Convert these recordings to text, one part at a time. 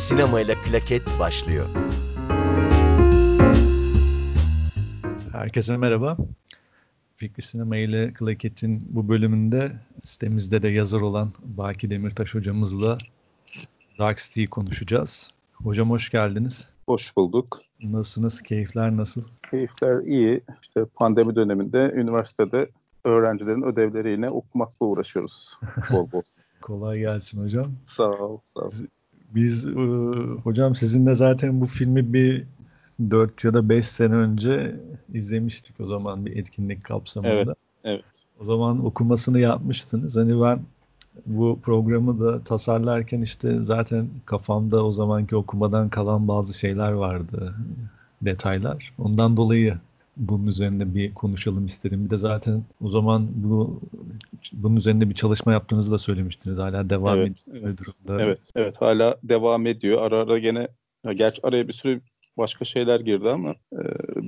Fikri Sinema ile Klaket başlıyor. Herkese merhaba. Fikri Sinema ile Klaket'in bu bölümünde sitemizde de yazar olan Baki Demirtaş hocamızla Dark City'yi konuşacağız. Hocam hoş geldiniz. Hoş bulduk. Nasılsınız? Keyifler nasıl? Keyifler iyi. İşte pandemi döneminde üniversitede öğrencilerin ödevleriyle okumakla uğraşıyoruz bol bol. Kolay gelsin hocam. Sağ ol, sağ ol. Biz e, hocam sizinle zaten bu filmi bir 4 ya da 5 sene önce izlemiştik o zaman bir etkinlik kapsamında. Evet, evet. O zaman okumasını yapmıştınız. Hani ben bu programı da tasarlarken işte zaten kafamda o zamanki okumadan kalan bazı şeyler vardı, detaylar. Ondan dolayı bunun üzerinde bir konuşalım istedim. Bir de zaten o zaman bu bunun üzerinde bir çalışma yaptığınızı da söylemiştiniz. Hala devam Evet, ediyor evet. durumda. Evet, evet. Hala devam ediyor. Ara ara gene, gerçi araya bir sürü başka şeyler girdi ama e,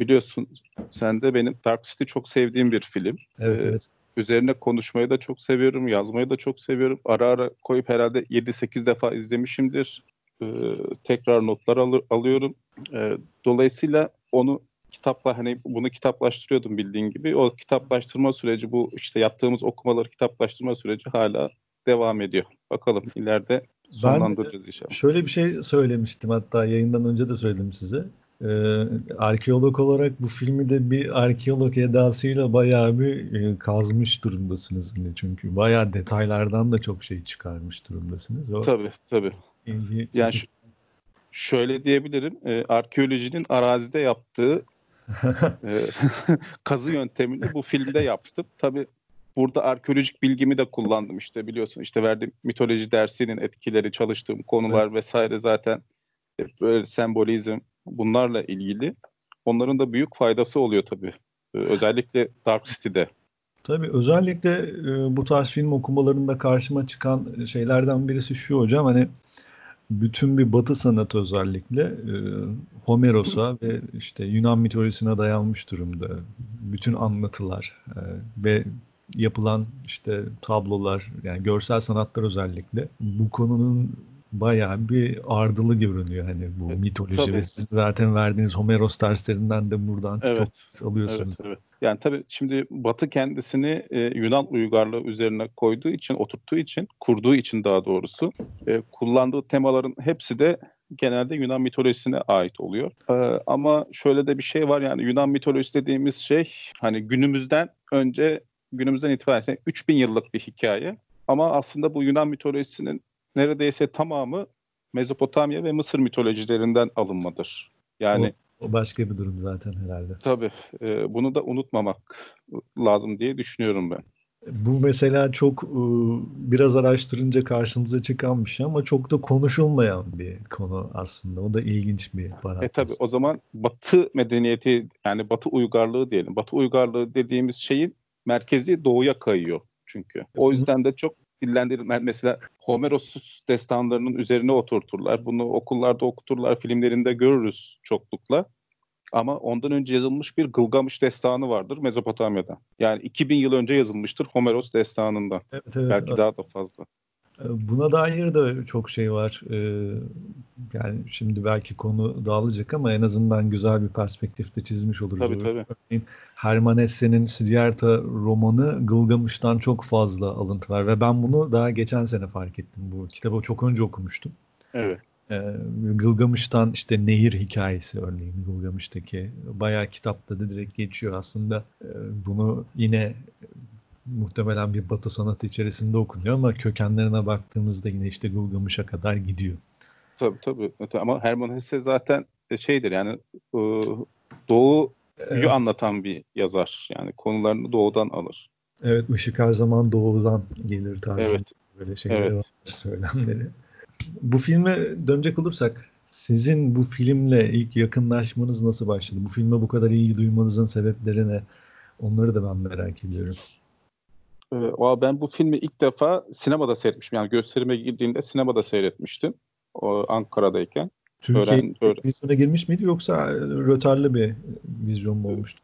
biliyorsun sen de benim Dark City çok sevdiğim bir film. Evet, Ee, evet. Üzerine konuşmayı da çok seviyorum, yazmayı da çok seviyorum. Ara ara koyup herhalde 7-8 defa izlemişimdir. Ee, tekrar notlar alı- alıyorum. Ee, dolayısıyla onu kitapla hani bunu kitaplaştırıyordum bildiğin gibi. O kitaplaştırma süreci bu işte yaptığımız okumaları kitaplaştırma süreci hala devam ediyor. Bakalım ileride sonlandıracağız inşallah. Şöyle bir şey söylemiştim hatta yayından önce de söyledim size. Ee, arkeolog olarak bu filmi de bir arkeolog edasıyla bayağı bir e, kazmış durumdasınız yine çünkü bayağı detaylardan da çok şey çıkarmış durumdasınız. O Tabii tabii. ilgi Yani şu- şöyle diyebilirim. e, arkeolojinin arazide yaptığı e, kazı yöntemini bu filmde yaptım. Tabii burada arkeolojik bilgimi de kullandım işte biliyorsun işte verdiğim mitoloji dersinin etkileri çalıştığım konular vesaire zaten böyle sembolizm bunlarla ilgili. Onların da büyük faydası oluyor tabii. E, özellikle Dark City'de. Tabii özellikle e, bu tarz film okumalarında karşıma çıkan şeylerden birisi şu hocam hani bütün bir Batı sanatı özellikle e, Homeros'a ve işte Yunan mitolojisine dayanmış durumda. Bütün anlatılar e, ve yapılan işte tablolar yani görsel sanatlar özellikle bu konunun bayağı bir ardılı görünüyor hani bu E, mitoloji tabii. ve siz zaten verdiğiniz Homeros derslerinden de buradan Evet, çok alıyorsunuz. Evet, evet. Yani tabii şimdi Batı kendisini e, Yunan uygarlığı üzerine koyduğu için, oturttuğu için, kurduğu için daha doğrusu e, kullandığı temaların hepsi de genelde Yunan mitolojisine ait oluyor. E, ama şöyle de bir şey var yani Yunan mitolojisi dediğimiz şey hani günümüzden önce günümüzden itibaren yani 3000 yıllık bir hikaye. Ama aslında bu Yunan mitolojisinin neredeyse tamamı Mezopotamya ve Mısır mitolojilerinden alınmadır. Yani O başka bir durum zaten herhalde. Tabii. e, bunu da unutmamak lazım diye düşünüyorum ben. Bu mesela çok e, biraz araştırınca karşınıza çıkan bir şey ama çok da konuşulmayan bir konu aslında. O da ilginç bir E parantez. tabii o zaman Batı medeniyeti yani Batı uygarlığı diyelim. Batı uygarlığı dediğimiz şeyin merkezi doğuya kayıyor çünkü. O yüzden de çok dillendirilmez. Mesela Homeros destanlarının üzerine oturturlar. Bunu okullarda okuturlar, filmlerinde görürüz çoklukla. Ama ondan önce yazılmış bir Gılgamış destanı vardır Mezopotamya'da. Yani 2000 yıl önce yazılmıştır Homeros destanında. Evet, evet. Belki daha da fazla. Buna dair de çok şey var. Yani şimdi belki konu dağılacak ama en azından güzel bir perspektifte çizmiş oluruz. Tabii tabii. Örneğin Hermann Hesse'nin Siddhartha romanı Gılgamış'tan çok fazla alıntı var ve ben bunu daha geçen sene fark ettim. Bu kitabı çok önce okumuştum. Evet. Gılgamış'tan işte nehir hikayesi örneğin Gılgamış'taki bayağı kitapta da direkt geçiyor aslında bunu yine muhtemelen bir batı sanatı içerisinde okunuyor ama kökenlerine baktığımızda yine işte Gılgamış'a kadar gidiyor. Tabii tabii. Ama Hermann Hesse zaten şeydir yani e, doğuyu Evet, anlatan bir yazar. Yani konularını doğudan alır. evet ışık her zaman doğudan gelir tarzında Evet. böyle şeyler Evet. var söylemleri. Bu filme dönecek olursak sizin bu filmle ilk yakınlaşmanız nasıl başladı? Bu filme bu kadar ilgi duymanızın sebepleri ne? Onları da ben merak ediyorum. Ee, valla ben bu filmi ilk defa sinemada seyretmişim. Yani gösterime girdiğinde sinemada seyretmiştim. O, Ankara'dayken. Türkiye vizyona girmiş miydi yoksa rötarlı bir vizyon mu olmuştu?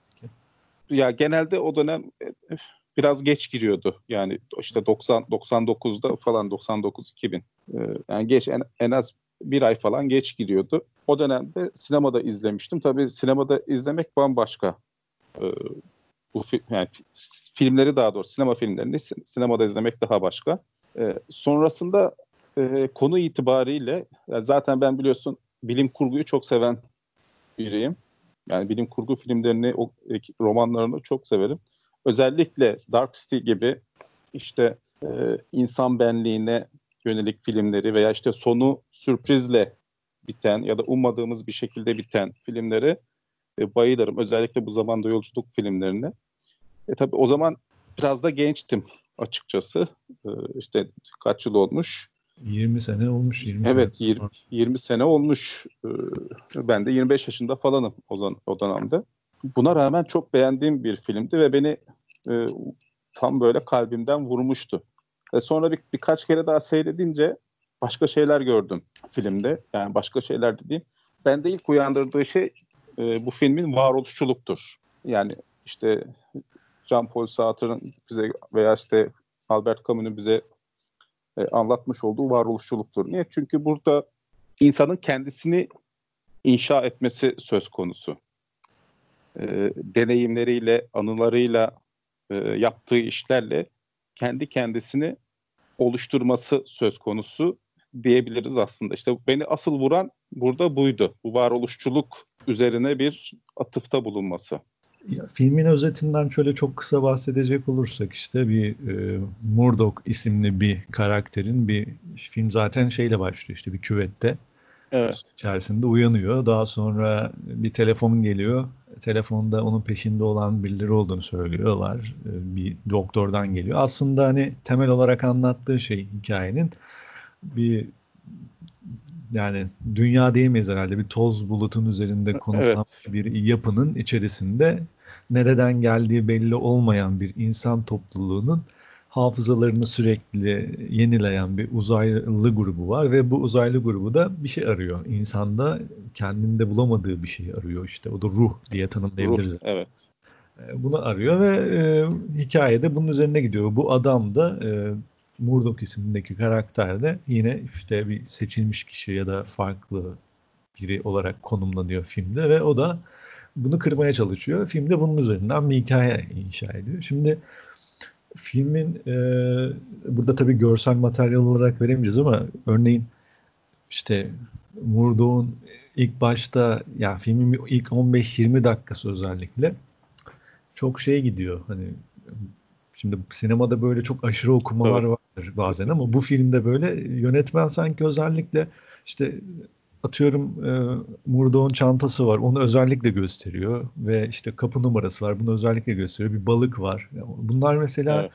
Ya genelde o dönem e, biraz geç giriyordu. Yani işte 90 99'da falan 99 2000. Ee, yani geç en, en az bir ay falan geç gidiyordu. O dönemde sinemada izlemiştim. Tabii sinemada izlemek bambaşka. Bu yani filmleri daha doğrusu sinema filmlerini sinemada izlemek daha başka. Ee, sonrasında e, konu itibariyle yani zaten ben biliyorsun bilim kurguyu çok seven biriyim. Yani bilim kurgu filmlerini, o, e, romanlarını çok severim. Özellikle Dark City gibi işte e, insan benliğine yönelik filmleri veya işte sonu sürprizle biten ya da ummadığımız bir şekilde biten filmleri e, bayılırım. Özellikle bu zamanda yolculuk filmlerine. E tabii o zaman biraz da gençtim açıkçası. E, işte kaç yıl olmuş? 20 sene olmuş. 20 evet sene. 20, 20 sene olmuş. E, ben de 25 yaşında falanım o, o dönemde. Buna rağmen çok beğendiğim bir filmdi ve beni e, tam böyle kalbimden vurmuştu. Ve sonra bir, birkaç kere daha seyredince başka şeyler gördüm filmde. Yani başka şeyler dediğim. Bende ilk uyandırdığı şey e, bu filmin varoluşçuluktur. Yani işte Jean-Paul Sartre'ın bize veya işte Albert Camus'un bize e, anlatmış olduğu varoluşçuluktur. Niye? Çünkü burada insanın kendisini inşa etmesi söz konusu. E, deneyimleriyle, anılarıyla, e, yaptığı işlerle kendi kendisini oluşturması söz konusu diyebiliriz aslında. İşte beni asıl vuran burada buydu. Bu varoluşçuluk üzerine bir atıfta bulunması. Ya, filmin özetinden şöyle çok kısa bahsedecek olursak işte bir e, Murdoch isimli bir karakterin bir film zaten şeyle başlıyor işte bir küvette Evet. içerisinde uyanıyor. Daha sonra bir telefon geliyor. Telefonda onun peşinde olan birileri olduğunu söylüyorlar. E, Bir doktordan geliyor. Aslında hani temel olarak anlattığı şey hikayenin bir yani dünya diyemeyiz herhalde bir toz bulutun üzerinde konumlanmış bir yapının içerisinde nereden geldiği belli olmayan bir insan topluluğunun hafızalarını sürekli yenileyen bir uzaylı grubu var ve bu uzaylı grubu da bir şey arıyor. İnsanda kendinde bulamadığı bir şey arıyor işte. O da ruh diye tanımlayabiliriz. Ruh, evet. E, Bunu arıyor ve e, hikayede bunun üzerine gidiyor. Bu adam da e, Murdoch isimindeki karakter de yine işte bir seçilmiş kişi ya da farklı biri olarak konumlanıyor filmde ve o da bunu kırmaya çalışıyor. Filmde bunun üzerinden bir hikaye inşa ediyor. Şimdi filmin e, burada tabii görsel materyal olarak veremeyeceğiz ama örneğin işte Murdoch'un ilk başta ya filmin ilk 15-20 dakikası özellikle çok şey gidiyor. Hani şimdi sinemada böyle çok aşırı okumalar Evet. Vardır bazen ama bu filmde böyle yönetmen sanki özellikle işte atıyorum e, Murdoch'un çantası var. Onu özellikle gösteriyor ve işte kapı numarası var. Bunu özellikle gösteriyor. Bir balık var. Yani Bunlar mesela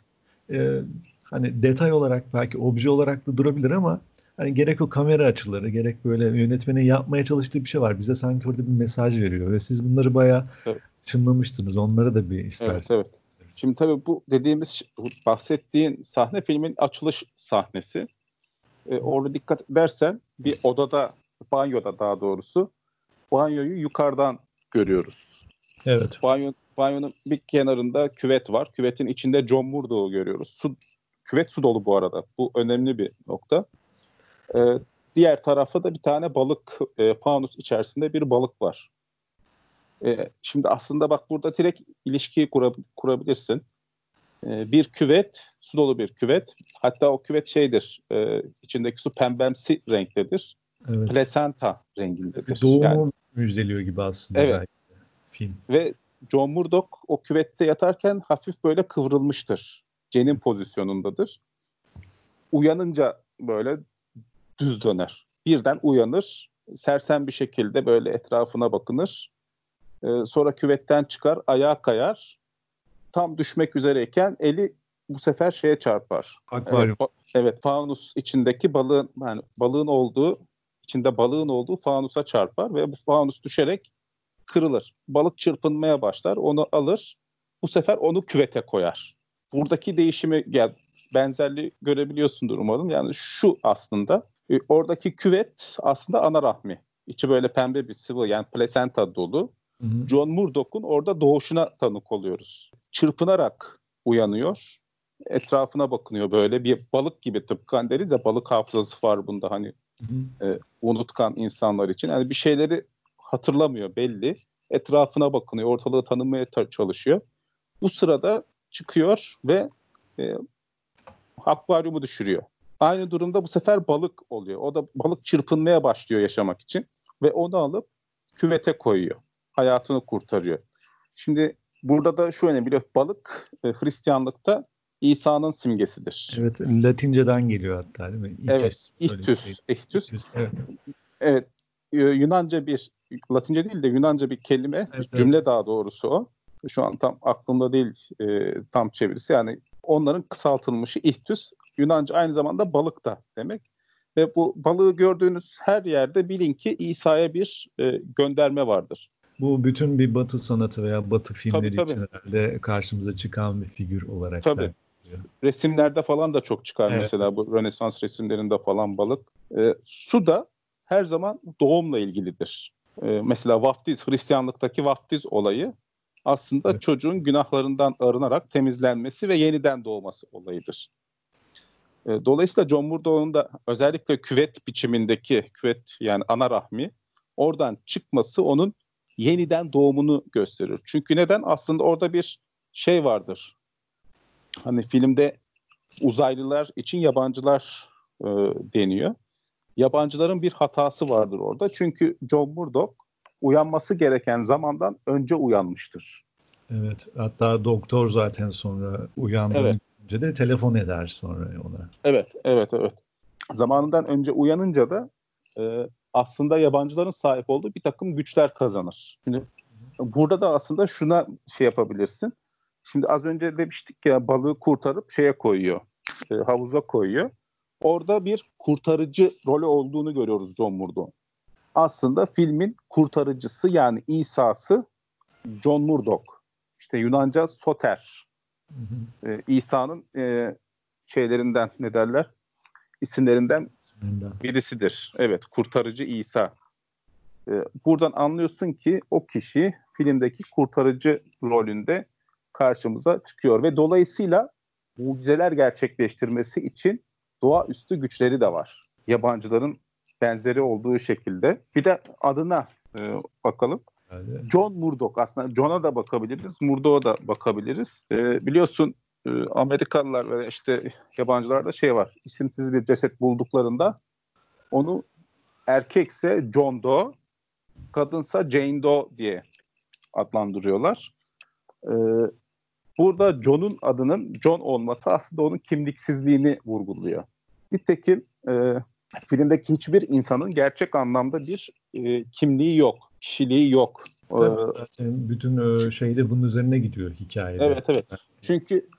Evet. e, hani detay olarak belki obje olarak da durabilir ama hani gerek o kamera açıları gerek böyle yönetmenin yapmaya çalıştığı bir şey var. Bize sanki orada bir mesaj veriyor ve siz bunları bayağı Evet. çınlamıştınız. Onları da bir Evet, isterseniz. evet. Şimdi tabii bu dediğimiz bahsettiğin sahne filmin açılış sahnesi. Ee, orada dikkat edersen bir odada, banyoda daha doğrusu banyoyu yukarıdan görüyoruz. Evet. Banyo, banyonun bir kenarında küvet var. Küvetin içinde John Murdoch'u görüyoruz. Su, küvet su dolu bu arada. Bu önemli bir nokta. Ee, diğer tarafta da bir tane balık, e, fanus içerisinde bir balık var. Ee, şimdi aslında bak burada direkt ilişkiyi kura- kurabilirsin. Ee, bir küvet, su dolu bir küvet. Hatta o küvet şeydir, e, içindeki su pembemsi renktedir. Evet. Plasenta rengindedir. Doğumu Yani- müjdeliyor gibi aslında Evet. belki film. ve John Murdoch o küvette yatarken hafif böyle kıvrılmıştır. Cenin pozisyonundadır. Uyanınca böyle düz döner. Birden uyanır. Sersem bir şekilde böyle etrafına bakınır. Ee, sonra küvetten çıkar, ayağa kayar. Tam düşmek üzereyken eli bu sefer şeye çarpar. Akvaryum. Evet, evet, fanus içindeki balığın yani balığın olduğu içinde balığın olduğu fanusa çarpar ve bu fanus düşerek kırılır. Balık çırpınmaya başlar, onu alır. Bu sefer onu küvete koyar. Buradaki değişimi gel benzerliği görebiliyorsundur umarım. Yani şu aslında e, oradaki küvet aslında ana rahmi. İçi böyle pembe bir sıvı yani plasenta dolu. Hı hı. John Murdoch'un orada doğuşuna tanık oluyoruz. Çırpınarak uyanıyor. Etrafına bakınıyor böyle bir balık gibi tıpkı hani deriz ya balık hafızası var bunda hani E, unutkan insanlar için. Yani bir şeyleri hatırlamıyor belli. Etrafına bakınıyor, ortalığı tanımaya çalışıyor. Bu sırada çıkıyor ve e, akvaryumu düşürüyor. Aynı durumda bu sefer balık oluyor. O da balık çırpınmaya başlıyor yaşamak için ve onu alıp küvete koyuyor. Hayatını kurtarıyor. Şimdi burada da şu önemli. Balık e, Hristiyanlıkta İsa'nın simgesidir. Evet, Latinceden geliyor hatta değil mi? İtis, evet, ihtüs. Şey. ihtüs. evet. Evet, Yunanca bir, Latince değil de Yunanca bir kelime, evet, cümle evet. daha doğrusu o. Şu an tam aklımda değil e, tam çevirisi. Yani onların kısaltılmışı ihtüs. Yunanca aynı zamanda balık da demek. Ve bu balığı gördüğünüz her yerde bilin ki İsa'ya bir e, gönderme vardır. Bu bütün bir batı sanatı veya batı filmleri tabii, için herhalde karşımıza çıkan bir figür olarak. Tabii. Da. Resimlerde falan da çok çıkar evet. mesela bu Rönesans resimlerinde falan balık. E, su da her zaman doğumla ilgilidir. E, mesela vaftiz, Hristiyanlıktaki vaftiz olayı aslında evet. çocuğun günahlarından arınarak temizlenmesi ve yeniden doğması olayıdır. E, dolayısıyla John Murdoch'un da özellikle küvet biçimindeki küvet yani ana rahmi oradan çıkması onun yeniden doğumunu gösterir. Çünkü neden? Aslında orada bir şey vardır. Hani filmde uzaylılar için yabancılar e, deniyor. Yabancıların bir hatası vardır orada. Çünkü John Murdoch uyanması gereken zamandan önce uyanmıştır. Evet. Hatta doktor zaten sonra uyandığında evet. önce de telefon eder sonra ona. Evet, evet, evet. Zamanından önce uyanınca da e, aslında yabancıların sahip olduğu bir takım güçler kazanır. Şimdi burada da aslında şuna şey yapabilirsin. Şimdi az önce demiştik ya balığı kurtarıp şeye koyuyor, e, havuza koyuyor. Orada bir kurtarıcı rolü olduğunu görüyoruz John Murdoch'un. Aslında filmin kurtarıcısı yani İsa'sı John Murdoch. İşte Yunanca Soter. Hı hı. Ee, İsa'nın e, şeylerinden ne derler? İsimlerinden birisidir. Evet, kurtarıcı İsa. Ee, buradan anlıyorsun ki o kişi filmdeki kurtarıcı rolünde karşımıza çıkıyor ve dolayısıyla mucizeler gerçekleştirmesi için doğaüstü güçleri de var. Yabancıların benzeri olduğu şekilde. Bir de adına e, bakalım. John Murdoch aslında John'a da bakabiliriz, Murdoch'a da bakabiliriz. E, biliyorsun e, Amerikalılar ve işte yabancılarda şey var. İsimsiz bir ceset bulduklarında onu erkekse John Doe, kadınsa Jane Doe diye adlandırıyorlar. E, burada John'un adının John olması aslında onun kimliksizliğini vurguluyor. Nitekim e, filmdeki hiçbir insanın gerçek anlamda bir e, kimliği yok, kişiliği yok. Tabii, zaten bütün şey de bunun üzerine gidiyor hikayede. Evet evet. Çünkü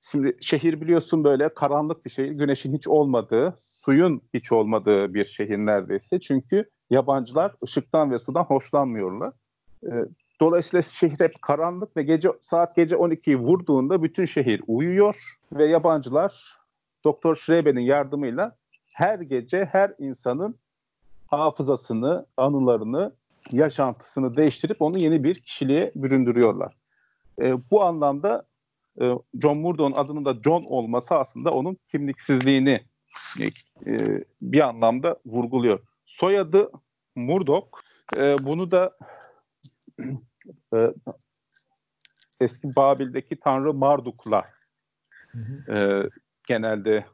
şimdi şehir biliyorsun böyle karanlık bir şehir, güneşin hiç olmadığı, suyun hiç olmadığı bir şehir neredeyse. Çünkü yabancılar ışıktan ve sudan hoşlanmıyorlar. Dolayısıyla şehir hep karanlık ve gece saat gece 12'yi vurduğunda bütün şehir uyuyor ve yabancılar Doktor Schreber'in yardımıyla her gece her insanın hafızasını, anılarını, yaşantısını değiştirip onu yeni bir kişiliğe büründürüyorlar. E, bu anlamda e, John Murdoch'un adının da John olması aslında onun kimliksizliğini e, bir anlamda vurguluyor. Soyadı Murdoch. E, bunu da e, eski Babil'deki tanrı Marduk'la e, genelde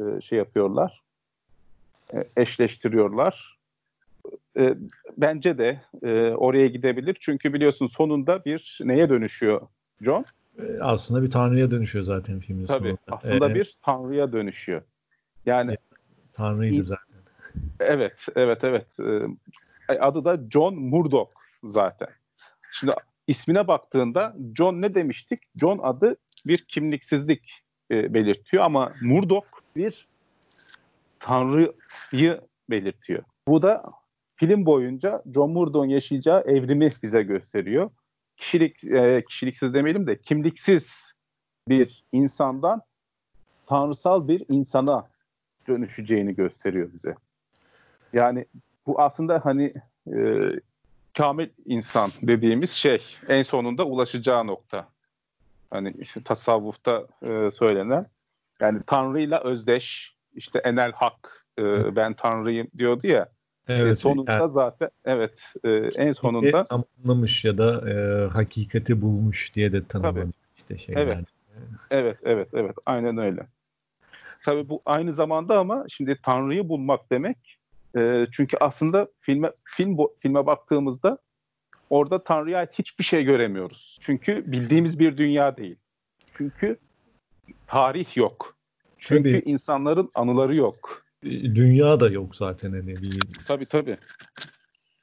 e, şey yapıyorlar eşleştiriyorlar. E, bence de e, oraya gidebilir. Çünkü biliyorsun sonunda bir neye dönüşüyor John? Aslında bir tanrıya dönüşüyor zaten filmin Tabii, sonunda. aslında ee, bir tanrıya dönüşüyor. Yani tanrıydı zaten. Evet, evet, evet. E, adı da John Murdoch zaten. Şimdi ismine baktığında John ne demiştik? John adı bir kimliksizlik e, belirtiyor ama Murdoch bir Tanrı'yı belirtiyor. Bu da film boyunca John Murdoch'un yaşayacağı evrimi bize gösteriyor. Kişilik e, kişiliksiz demeyelim de kimliksiz bir insandan tanrısal bir insana dönüşeceğini gösteriyor bize. Yani bu aslında hani e, kamil insan dediğimiz şey en sonunda ulaşacağı nokta. Hani işte tasavvufta e, söylenen yani Tanrı'yla özdeş işte enel hak e, ben tanrıyım diyordu ya. Evet. E, sonunda yani, zaten evet e, en sonunda tamamlamış ya da e, hakikati bulmuş diye de tanımlamış işte şeyler. Evet. Evet, evet, evet. Aynen öyle. Tabii bu aynı zamanda ama şimdi Tanrı'yı bulmak demek. E, çünkü aslında filme film filme baktığımızda orada Tanrı'ya ait hiçbir şey göremiyoruz. Çünkü bildiğimiz bir dünya değil. Çünkü tarih yok. Çünkü tabii. insanların anıları yok. E, dünya da yok zaten hani bir tabii tabii.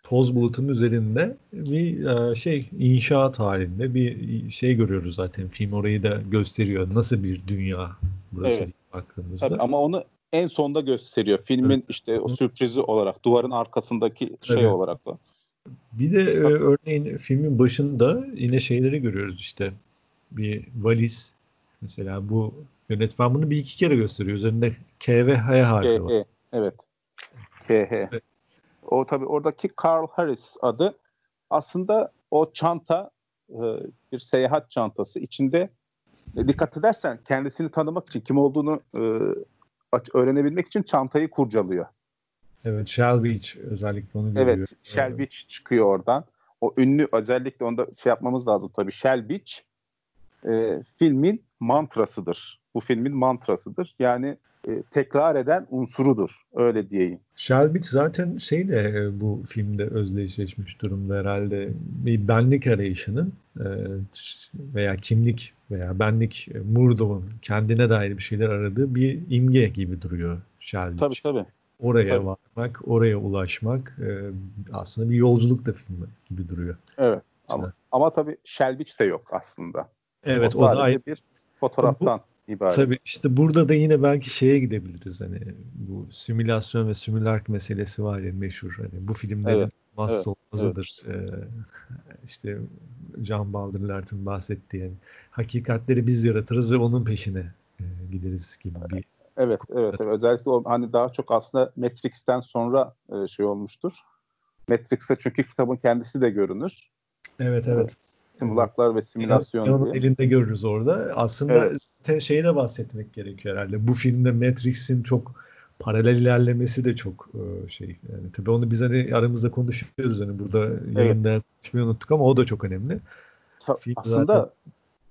Toz bulutun üzerinde bir e, şey inşaat halinde bir şey görüyoruz zaten. Film orayı da gösteriyor. Nasıl bir dünya burası evet. baktığımızda. Tabii, ama onu en sonda gösteriyor. Filmin evet. işte o sürprizi olarak, duvarın arkasındaki şey evet. olarak da. Bir de e, örneğin filmin başında yine şeyleri görüyoruz işte. Bir valiz mesela bu yönetmen bunu bir iki kere gösteriyor. Üzerinde K ve H harfi var. Evet. KH. Evet. O tabii oradaki Carl Harris adı aslında o çanta e, bir seyahat çantası. içinde e, dikkat edersen kendisini tanımak için kim olduğunu e, öğrenebilmek için çantayı kurcalıyor. Evet, Shell Beach özellikle onu görüyor. Evet, Shell Beach çıkıyor oradan. O ünlü özellikle onda şey yapmamız lazım tabii. Shell Beach e, filmin mantrasıdır. Bu filmin mantrasıdır. Yani e, tekrar eden unsurudur. Öyle diyeyim. Shell Beach zaten şeyle e, bu filmde özdeşleşmiş durumda herhalde. Bir benlik arayışının e, veya kimlik veya benlik e, Murdoch'un kendine dair bir şeyler aradığı bir imge gibi duruyor Shell Beach. Tabii tabii. Oraya Tabii. varmak, oraya ulaşmak e, aslında bir yolculuk da filmi gibi duruyor. Evet. Ama, ama tabii Shelbich de yok aslında. Evet, o, o da ayrı bir fotoğraftan bu, ibaret. Tabii işte burada da yine belki şeye gidebiliriz hani bu simülasyon ve simülark meselesi var ya meşhur hani bu filmlerin evet, olmazsa evet, olmazıdır. Evet. Ee, işte Can Baldırlart'ın bahsettiği yani hakikatleri biz yaratırız ve onun peşine e, gideriz gibi bir Evet, evet, evet. Özellikle o hani daha çok aslında Matrix'ten sonra e, şey olmuştur. Matrix'te çünkü kitabın kendisi de görünür. Evet, evet. Simulaklar ve simülasyon yani, diye. elinde görürüz orada. Aslında evet. şeyi de bahsetmek gerekiyor herhalde. Bu filmde Matrix'in çok paralel ilerlemesi de çok e, şey. Yani tabii onu biz hani aramızda konuşuyoruz hani burada evet. yayında konuşmayı unuttuk ama o da çok önemli. Film aslında zaten...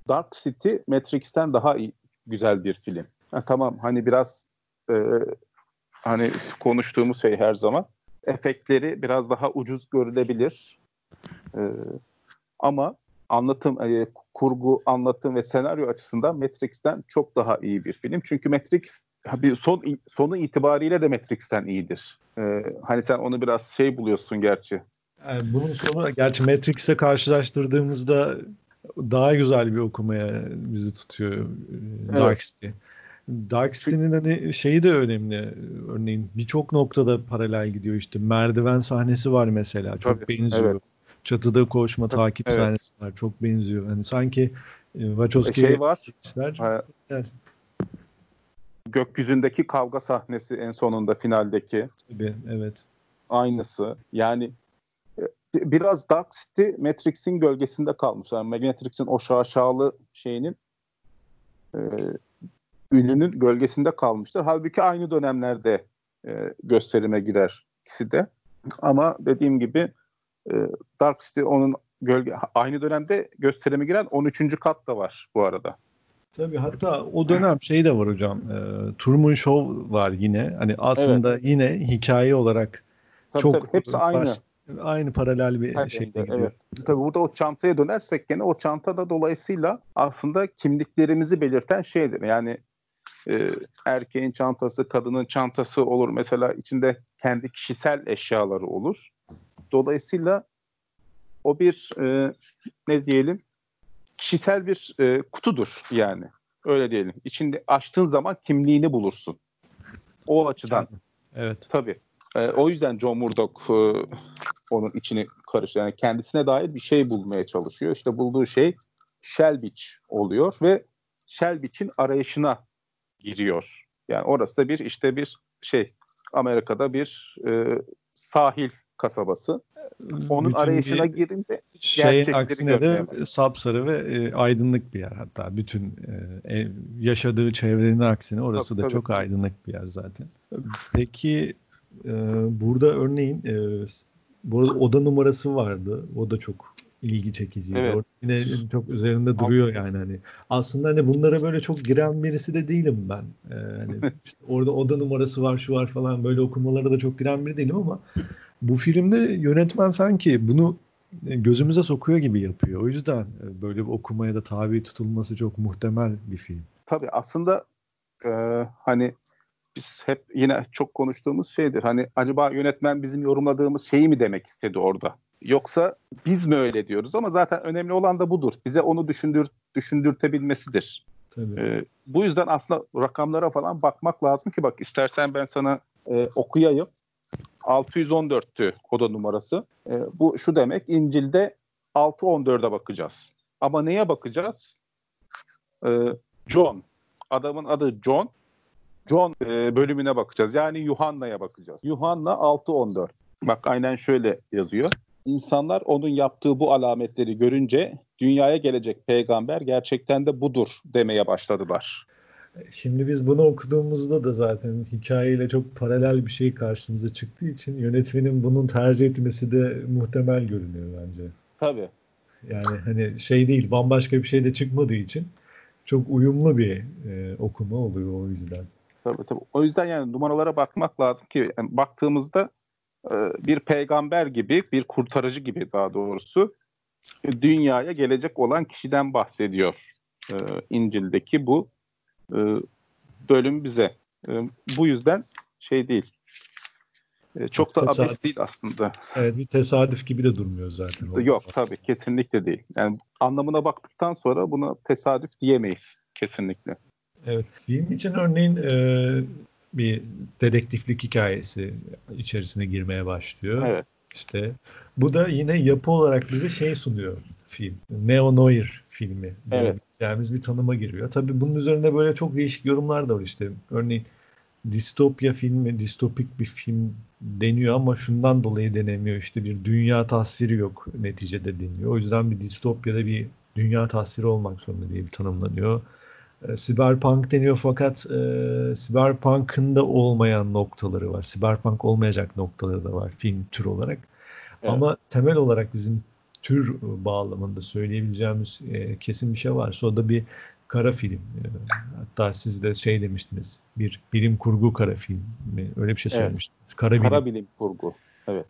Dark City Matrix'ten daha iyi, güzel bir film. Ha, tamam hani biraz e, hani konuştuğumuz şey her zaman efektleri biraz daha ucuz görülebilir. E, ama anlatım, e, kurgu, anlatım ve senaryo açısından Matrix'ten çok daha iyi bir film. Çünkü Matrix bir son sonu itibariyle de Matrix'ten iyidir. E, hani sen onu biraz şey buluyorsun gerçi. Yani bunun sonu gerçi Matrix'e karşılaştırdığımızda daha güzel bir okumaya bizi tutuyor e, evet. Dark City. Dark City'nin hani şeyi de önemli. Örneğin birçok noktada paralel gidiyor işte. Merdiven sahnesi var mesela. Çok Tabii, benziyor. Evet. Çatıda koşma, takip evet. sahnesi var. Çok benziyor. Hani sanki e, Wachowski şey var. Işler, evet. Gökyüzündeki kavga sahnesi en sonunda finaldeki. Tabii, evet. Aynısı. Yani e, biraz Dark City Matrix'in gölgesinde kalmış. Yani Matrix'in o şaşalı şeyinin e, ünlünün gölgesinde kalmıştır. Halbuki aynı dönemlerde e, gösterime girer ikisi de. Ama dediğim gibi e, Dark City onun gölge aynı dönemde gösterime giren 13. kat da var bu arada. Tabii hatta o dönem şey de var hocam. E, Truman Show var yine. Hani aslında evet. yine hikaye olarak tabii, çok tabii, hepsi aynı. Baş, aynı paralel bir Her şekilde gidiyor. Evet. Tabii burada o çantaya dönersek gene o çantada dolayısıyla aslında kimliklerimizi belirten şeydir. Yani e, erkeğin çantası, kadının çantası olur. Mesela içinde kendi kişisel eşyaları olur. Dolayısıyla o bir e, ne diyelim kişisel bir e, kutudur yani. Öyle diyelim. İçinde açtığın zaman kimliğini bulursun. O açıdan. Evet. Tabii. E, o yüzden John Murdoch e, onun içini karıştırıyor. Yani kendisine dair bir şey bulmaya çalışıyor. İşte bulduğu şey Shelbich oluyor ve Shelbich'in arayışına giriyor. Yani orası da bir işte bir şey Amerika'da bir e, sahil kasabası. Onun Bütün arayışına bir girince Şeyin aksine de sapsarı ve e, aydınlık bir yer hatta bütün e, ev- yaşadığı çevrenin aksine orası Tabii, da tabii. çok aydınlık bir yer zaten. Peki e, burada örneğin e, burada oda numarası vardı. O da çok ilgi çekiciydi. Evet. Orada yine çok üzerinde duruyor yani hani. Aslında hani bunlara böyle çok giren birisi de değilim ben. E, hani işte orada oda numarası var, şu var falan böyle okumalara da çok giren biri değilim ama bu filmde yönetmen sanki bunu e, gözümüze sokuyor gibi yapıyor. O yüzden e, böyle bir okumaya da tabi tutulması çok muhtemel bir film. Tabii aslında e, hani biz hep yine çok konuştuğumuz şeydir. Hani acaba yönetmen bizim yorumladığımız şeyi mi demek istedi orada? Yoksa biz mi öyle diyoruz? Ama zaten önemli olan da budur. Bize onu düşündür düşündürtebilmesidir. Tabii. E, bu yüzden aslında rakamlara falan bakmak lazım ki bak istersen ben sana e, okuyayım. 614'tü oda numarası. E, bu şu demek İncil'de 614'e bakacağız. Ama neye bakacağız? E, John. Adamın adı John. John e, bölümüne bakacağız. Yani Yuhanna'ya bakacağız. Yuhanna 614. Bak aynen şöyle yazıyor. İnsanlar onun yaptığı bu alametleri görünce dünyaya gelecek peygamber gerçekten de budur demeye başladılar. Şimdi biz bunu okuduğumuzda da zaten hikayeyle çok paralel bir şey karşımıza çıktığı için yönetmenin bunun tercih etmesi de muhtemel görünüyor bence. Tabii. Yani hani şey değil bambaşka bir şey de çıkmadığı için çok uyumlu bir e, okuma oluyor o yüzden. Tabii tabii. O yüzden yani numaralara bakmak lazım ki yani baktığımızda e, bir peygamber gibi, bir kurtarıcı gibi daha doğrusu dünyaya gelecek olan kişiden bahsediyor. E, İncil'deki bu e, bölüm bize. E, bu yüzden şey değil. E, çok da Tesadüf. abes değil aslında. Evet bir tesadüf gibi de durmuyor zaten. Yok tabii kesinlikle değil. Yani anlamına baktıktan sonra buna tesadüf diyemeyiz kesinlikle. Evet. Film için örneğin e, bir dedektiflik hikayesi içerisine girmeye başlıyor. Evet. İşte bu da yine yapı olarak bize şey sunuyor film. Neo-noir filmi Evet. Diyebileceğimiz bir tanıma giriyor. Tabii bunun üzerinde böyle çok değişik yorumlar da var işte. Örneğin distopya filmi, distopik bir film deniyor ama şundan dolayı denemiyor. İşte bir dünya tasviri yok neticede deniliyor. O yüzden bir distopyada bir dünya tasviri olmak zorunda diye bir tanımlanıyor. E, Cyberpunk deniyor fakat e, Cyberpunk'ın da olmayan noktaları var. Cyberpunk olmayacak noktaları da var film tür olarak. Evet. Ama temel olarak bizim tür e, bağlamında söyleyebileceğimiz e, kesin bir şey varsa o da bir kara film. E, hatta siz de şey demiştiniz. Bir bilim kurgu kara film mi? Öyle bir şey Evet. söylemiştiniz. Kara bilim. Kara bilim kurgu. Evet.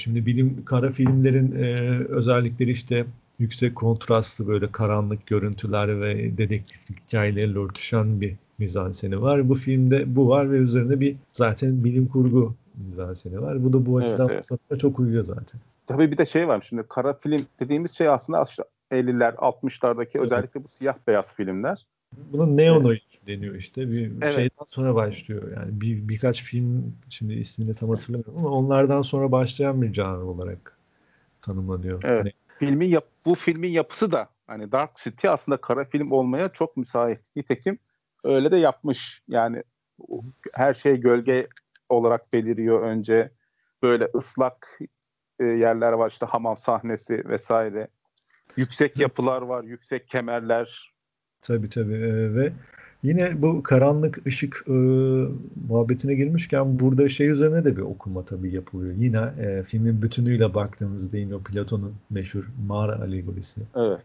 Şimdi bilim kara filmlerin e, özellikleri işte yüksek kontrastlı böyle karanlık görüntüler ve dedektiflik hikayeleriyle örtüşen bir mizanseni var. Bu filmde bu var ve üzerine bir zaten bilim kurgu mizanseni var. Bu da bu Evet, açıdan evet. fotoğrafa çok uyuyor zaten. Tabii bir de şey var şimdi kara film dediğimiz şey aslında işte 50'ler 60'lardaki özellikle bu siyah beyaz filmler. Buna neo deniyor işte. Bir Evet. şeyden sonra başlıyor. Yani bir birkaç film şimdi ismini tam hatırlamıyorum ama onlardan sonra başlayan bir janr olarak tanımlanıyor. Evet. Hani Filmin yap bu filmin yapısı da hani Dark City aslında kara film olmaya çok müsait. Nitekim öyle de yapmış. Yani her şey gölge olarak beliriyor önce. Böyle ıslak e, yerler var işte hamam sahnesi vesaire. Yüksek yapılar var, yüksek kemerler. Tabii tabii Ee, ve yine bu karanlık ışık e, muhabbetine girmişken burada şey üzerine de bir okuma tabii yapılıyor. Yine e, filmin bütünüyle baktığımızda yine o Platon'un meşhur mağara alegorisi. Evet.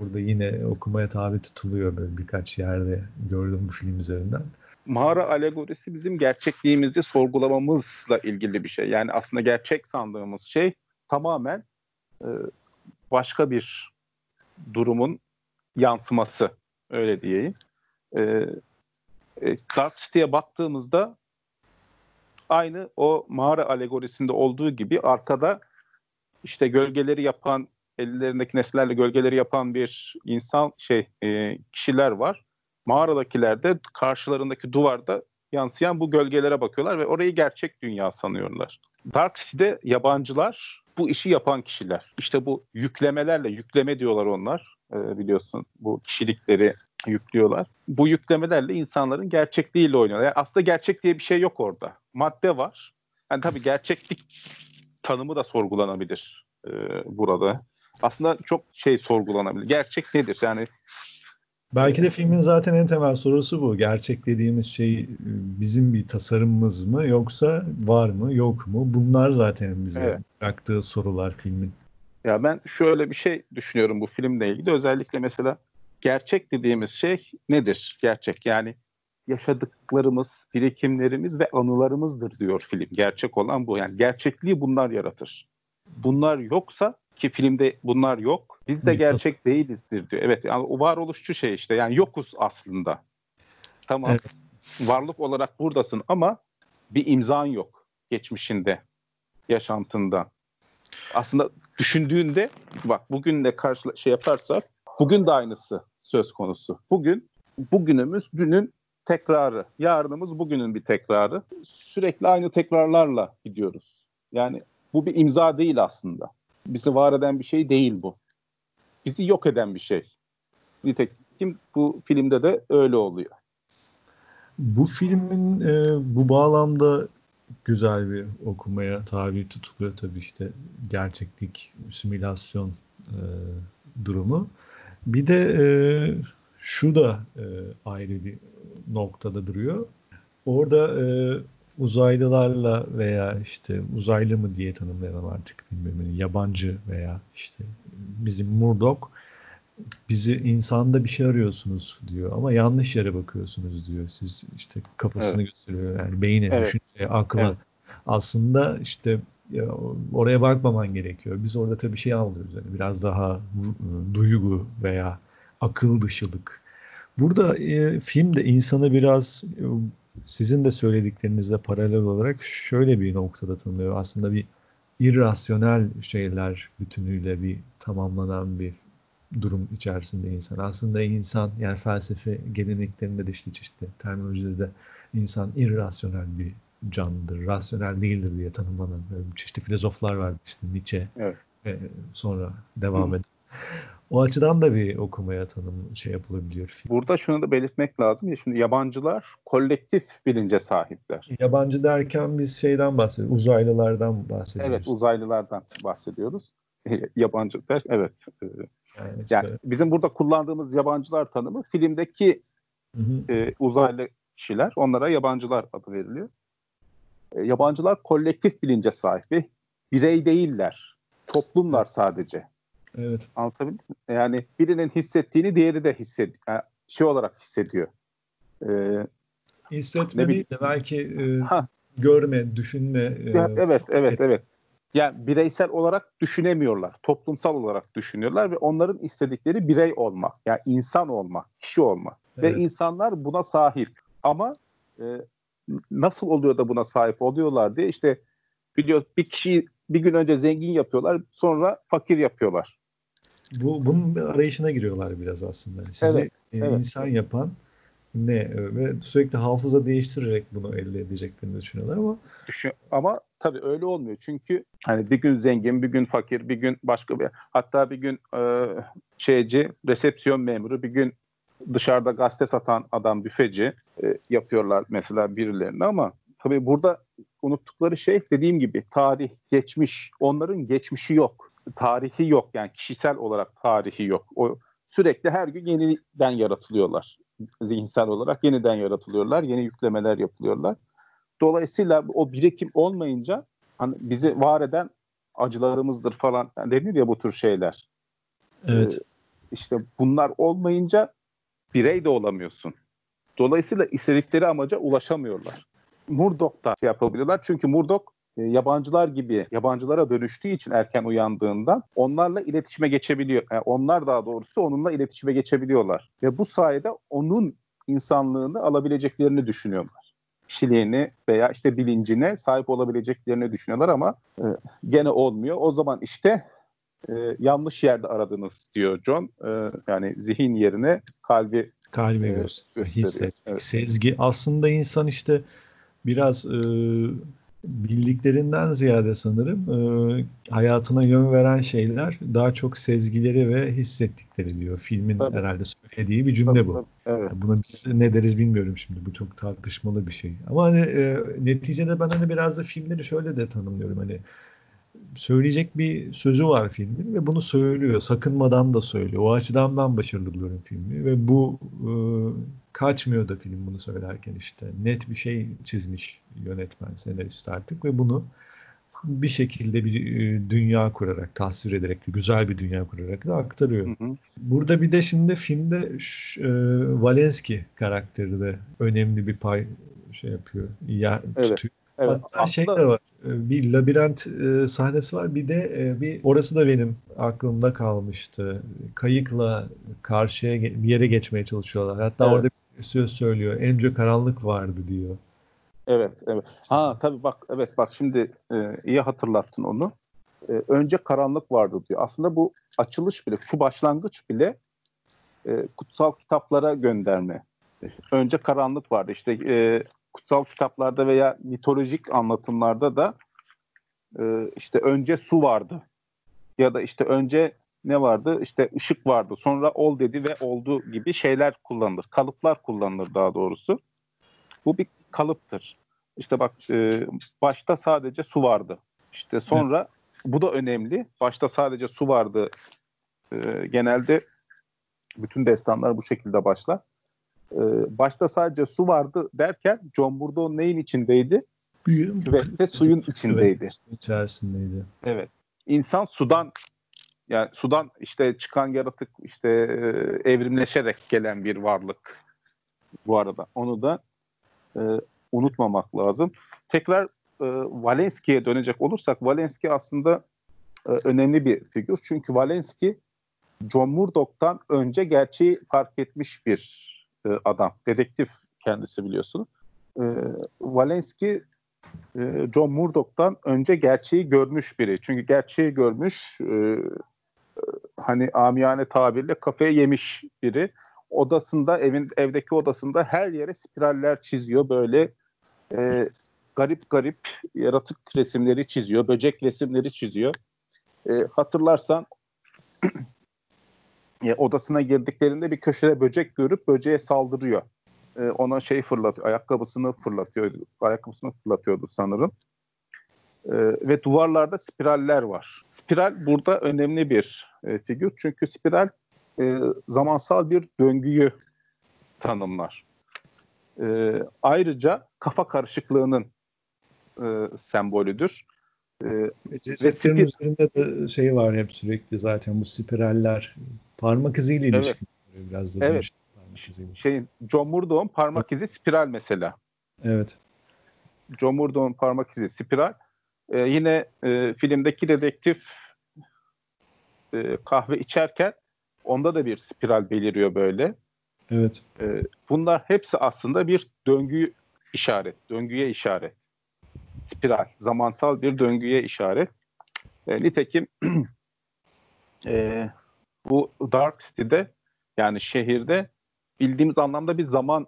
Burada yine okumaya tabi tutuluyor böyle birkaç yerde gördüm bu film üzerinden. Mağara alegorisi bizim gerçekliğimizi sorgulamamızla ilgili bir şey. Yani aslında gerçek sandığımız şey tamamen e, başka bir durumun yansıması. Öyle diyeyim. E, e, Dark City'ye baktığımızda aynı o mağara alegorisinde olduğu gibi arkada işte gölgeleri yapan ellerindeki nesnelerle gölgeleri yapan bir insan şey e, kişiler var mağaradakiler de karşılarındaki duvarda yansıyan bu gölgelere bakıyorlar ve orayı gerçek dünya sanıyorlar. Dark City'de yabancılar bu işi yapan kişiler. İşte bu yüklemelerle, yükleme diyorlar onlar e, biliyorsun bu kişilikleri yüklüyorlar. Bu yüklemelerle insanların gerçekliğiyle oynuyorlar. Yani aslında gerçek diye bir şey yok orada. Madde var. Yani tabii gerçeklik tanımı da sorgulanabilir e, burada. Aslında çok şey sorgulanabilir. Gerçek nedir? Yani Belki de filmin zaten en temel sorusu bu. Gerçek dediğimiz şey e, bizim bir tasarımımız mı yoksa var mı yok mu? Bunlar zaten bize evet. bıraktığı sorular filmin. Ya ben şöyle bir şey düşünüyorum bu filmle ilgili. Özellikle mesela gerçek dediğimiz şey nedir? Gerçek yani yaşadıklarımız, birikimlerimiz ve anılarımızdır diyor film. Gerçek olan bu. Yani gerçekliği bunlar yaratır. Bunlar yoksa ki filmde bunlar yok. Biz de gerçek değilizdir diyor. Evet yani o varoluşçu şey işte yani yokuz aslında. Tamam. Evet. Varlık olarak buradasın ama bir imzan yok geçmişinde, yaşantında. Aslında düşündüğünde bak bugünle karşı şey yaparsak bugün de aynısı söz konusu. Bugün bugünümüz dünün tekrarı. Yarınımız bugünün bir tekrarı. Sürekli aynı tekrarlarla gidiyoruz. Yani bu bir imza değil aslında. Bizi var eden bir şey değil bu. Bizi yok eden bir şey. Nitekim bu filmde de öyle oluyor. Bu filmin e, bu bağlamda güzel bir okumaya tabi tutuluyor tabii işte gerçeklik, simülasyon e, durumu. Bir de e, şu da e, ayrı bir noktada duruyor. Orada e, uzaylılarla veya işte uzaylı mı diye tanımlayalım artık bilmiyorum. Yabancı veya işte bizim Murdoch bizi insanda bir şey arıyorsunuz diyor ama yanlış yere bakıyorsunuz diyor. Siz işte kafasını evet. gösteriyor yani beyne, evet. düşünceye, akla. Evet. Aslında işte ya, oraya bakmaman gerekiyor. Biz orada tabii şey anlıyoruz yani biraz daha duygu veya akıl dışılık. Burada e, film de insanı biraz e, sizin de söylediklerinizle paralel olarak şöyle bir noktada tanımlıyor. Aslında bir irrasyonel şeyler bütünüyle bir tamamlanan bir durum içerisinde insan. Aslında insan yani felsefe geleneklerinde de işte çeşitli terminolojide de insan irrasyonel bir canlıdır, rasyonel değildir diye tanımlanan çeşitli filozoflar var. İşte Nietzsche evet. ve sonra devam eden. O açıdan da bir okumaya tanım şey yapılabiliyor. Burada şunu da belirtmek lazım ya şimdi yabancılar kolektif bilince sahipler. Yabancı derken biz şeyden bahsediyoruz, uzaylılardan bahsediyoruz. Evet, uzaylılardan bahsediyoruz. yabancı der, evet. Yani, işte... yani bizim burada kullandığımız yabancılar tanımı filmdeki hı hı. E, uzaylı kişiler, onlara yabancılar adı veriliyor. E, yabancılar kolektif bilince sahip ve birey değiller. Toplumlar sadece. Evet. Anlatabildim mi? Yani birinin hissettiğini diğeri de hissediyor. Yani şey olarak hissediyor. Ee, Hissetme değil de belki e, görme, düşünme. E, ya, evet, evet, evet. Yani bireysel olarak düşünemiyorlar. Toplumsal olarak düşünüyorlar ve onların istedikleri birey olmak. Yani insan olmak, kişi olmak. Evet. Ve insanlar buna sahip. Ama e, nasıl oluyor da buna sahip oluyorlar diye işte biliyor bir kişiyi bir gün önce zengin yapıyorlar sonra fakir yapıyorlar. Bu bunun arayışına giriyorlar biraz aslında. Sizi evet, e, evet. insan yapan ne ve sürekli hafıza değiştirerek bunu elde edeceklerini düşünüyorlar ama Düşün, ama tabii öyle olmuyor. Çünkü hani bir gün zengin, bir gün fakir, bir gün başka bir hatta bir gün e, şeyci, resepsiyon memuru, bir gün dışarıda gazete satan adam büfeci e, yapıyorlar mesela birilerini ama tabii burada unuttukları şey dediğim gibi tarih, geçmiş. Onların geçmişi yok tarihi yok yani kişisel olarak tarihi yok. O sürekli her gün yeniden yaratılıyorlar. Zihinsel olarak yeniden yaratılıyorlar. Yeni yüklemeler yapılıyorlar. Dolayısıyla o birikim olmayınca hani bizi var eden acılarımızdır falan yani denir ya bu tür şeyler. Evet. Ee, işte bunlar olmayınca birey de olamıyorsun. Dolayısıyla istedikleri amaca ulaşamıyorlar. Murdoch da şey yapabiliyorlar. Çünkü Murdoch yabancılar gibi yabancılara dönüştüğü için erken uyandığından onlarla iletişime geçebiliyor. Yani onlar daha doğrusu onunla iletişime geçebiliyorlar. Ve bu sayede onun insanlığını alabileceklerini düşünüyorlar. Kişiliğini veya işte bilincine sahip olabileceklerini düşünüyorlar ama e, gene olmuyor. O zaman işte e, yanlış yerde aradınız diyor John. E, yani zihin yerine kalbi kalbi e, gösteriyor. Hisset, evet. sezgi. Aslında insan işte biraz e, bildiklerinden ziyade sanırım e, hayatına yön veren şeyler daha çok sezgileri ve hissettikleri diyor. Filmin tabii. herhalde söylediği bir cümle tabii, bu. Tabii, evet. Buna biz ne deriz bilmiyorum şimdi. Bu çok tartışmalı bir şey. Ama hani e, neticede ben hani biraz da filmleri şöyle de tanımlıyorum. Hani söyleyecek bir sözü var filmin ve bunu söylüyor. Sakınmadan da söylüyor. O açıdan ben başarılı buluyorum filmi ve bu e, kaçmıyor da film bunu söylerken işte. Net bir şey çizmiş yönetmen, senarist artık ve bunu bir şekilde bir e, dünya kurarak, tasvir ederek de güzel bir dünya kurarak da aktarıyor. Hı hı. Burada bir de şimdi filmde e, Valenski karakteri de önemli bir pay şey yapıyor. Ya, evet. Tutuyor. Evet, Hatta aslında... şey de var. E, bir labirent e, sahnesi var. Bir de e, bir orası da benim aklımda kalmıştı. Kayıkla karşıya bir yere geçmeye çalışıyorlar. Hatta evet. orada bir söz söylüyor. Ence karanlık vardı diyor. Evet, evet. Ha tabii bak evet bak şimdi e, iyi hatırlattın onu. E, önce karanlık vardı diyor. Aslında bu açılış bile, şu başlangıç bile e, kutsal kitaplara gönderme. Önce karanlık vardı. İşte e, kutsal kitaplarda veya mitolojik anlatımlarda da e, işte önce su vardı. Ya da işte önce ne vardı? İşte ışık vardı. Sonra ol dedi ve oldu gibi şeyler kullanılır. Kalıplar kullanılır daha doğrusu. Bu bir kalıptır. İşte bak e, başta sadece su vardı. İşte sonra evet. bu da önemli. Başta sadece su vardı. E, genelde bütün destanlar bu şekilde başlar. E, başta sadece su vardı derken John Bourdain neyin içindeydi? Küvette suyun içindeydi. İçerisindeydi. Evet. İnsan sudan yani sudan işte çıkan yaratık işte e, evrimleşerek gelen bir varlık bu arada. Onu da e, unutmamak lazım. Tekrar e, Valenski'ye dönecek olursak Valenski aslında e, önemli bir figür. Çünkü Valenski John Murdoch'tan önce gerçeği fark etmiş bir e, adam. Dedektif kendisi biliyorsun. E, Valenski e, John Murdoch'tan önce gerçeği görmüş biri. Çünkü gerçeği görmüş e, e hani amiyane tabirle kafeye yemiş biri. Odasında evin evdeki odasında her yere spiraller çiziyor böyle e, garip garip yaratık resimleri çiziyor, böcek resimleri çiziyor. E, hatırlarsan e, odasına girdiklerinde bir köşede böcek görüp böceğe saldırıyor. E, ona şey fırlatıyor, ayakkabısını fırlatıyor, ayakkabısını fırlatıyordu sanırım. E, ve duvarlarda spiraller var. Spiral burada önemli bir e, figür çünkü spiral e, zamansal bir döngüyü tanımlar. E, ayrıca kafa karışıklığının e, sembolüdür. E, Cesetlerin spir- üzerinde de şey var hep sürekli zaten bu spiraller parmak iziyle ilişkili evet. biraz da. Evet. Şeyin, John Murdoch'un parmak izi spiral mesela. Evet. John Murdoch'un parmak izi spiral. Ee, yine e, filmdeki dedektif e, kahve içerken onda da bir spiral beliriyor böyle. Evet. E, bunlar hepsi aslında bir döngü işaret, döngüye işaret. Spiral, zamansal bir döngüye işaret. E, nitekim e, bu Dark City'de yani şehirde bildiğimiz anlamda bir zaman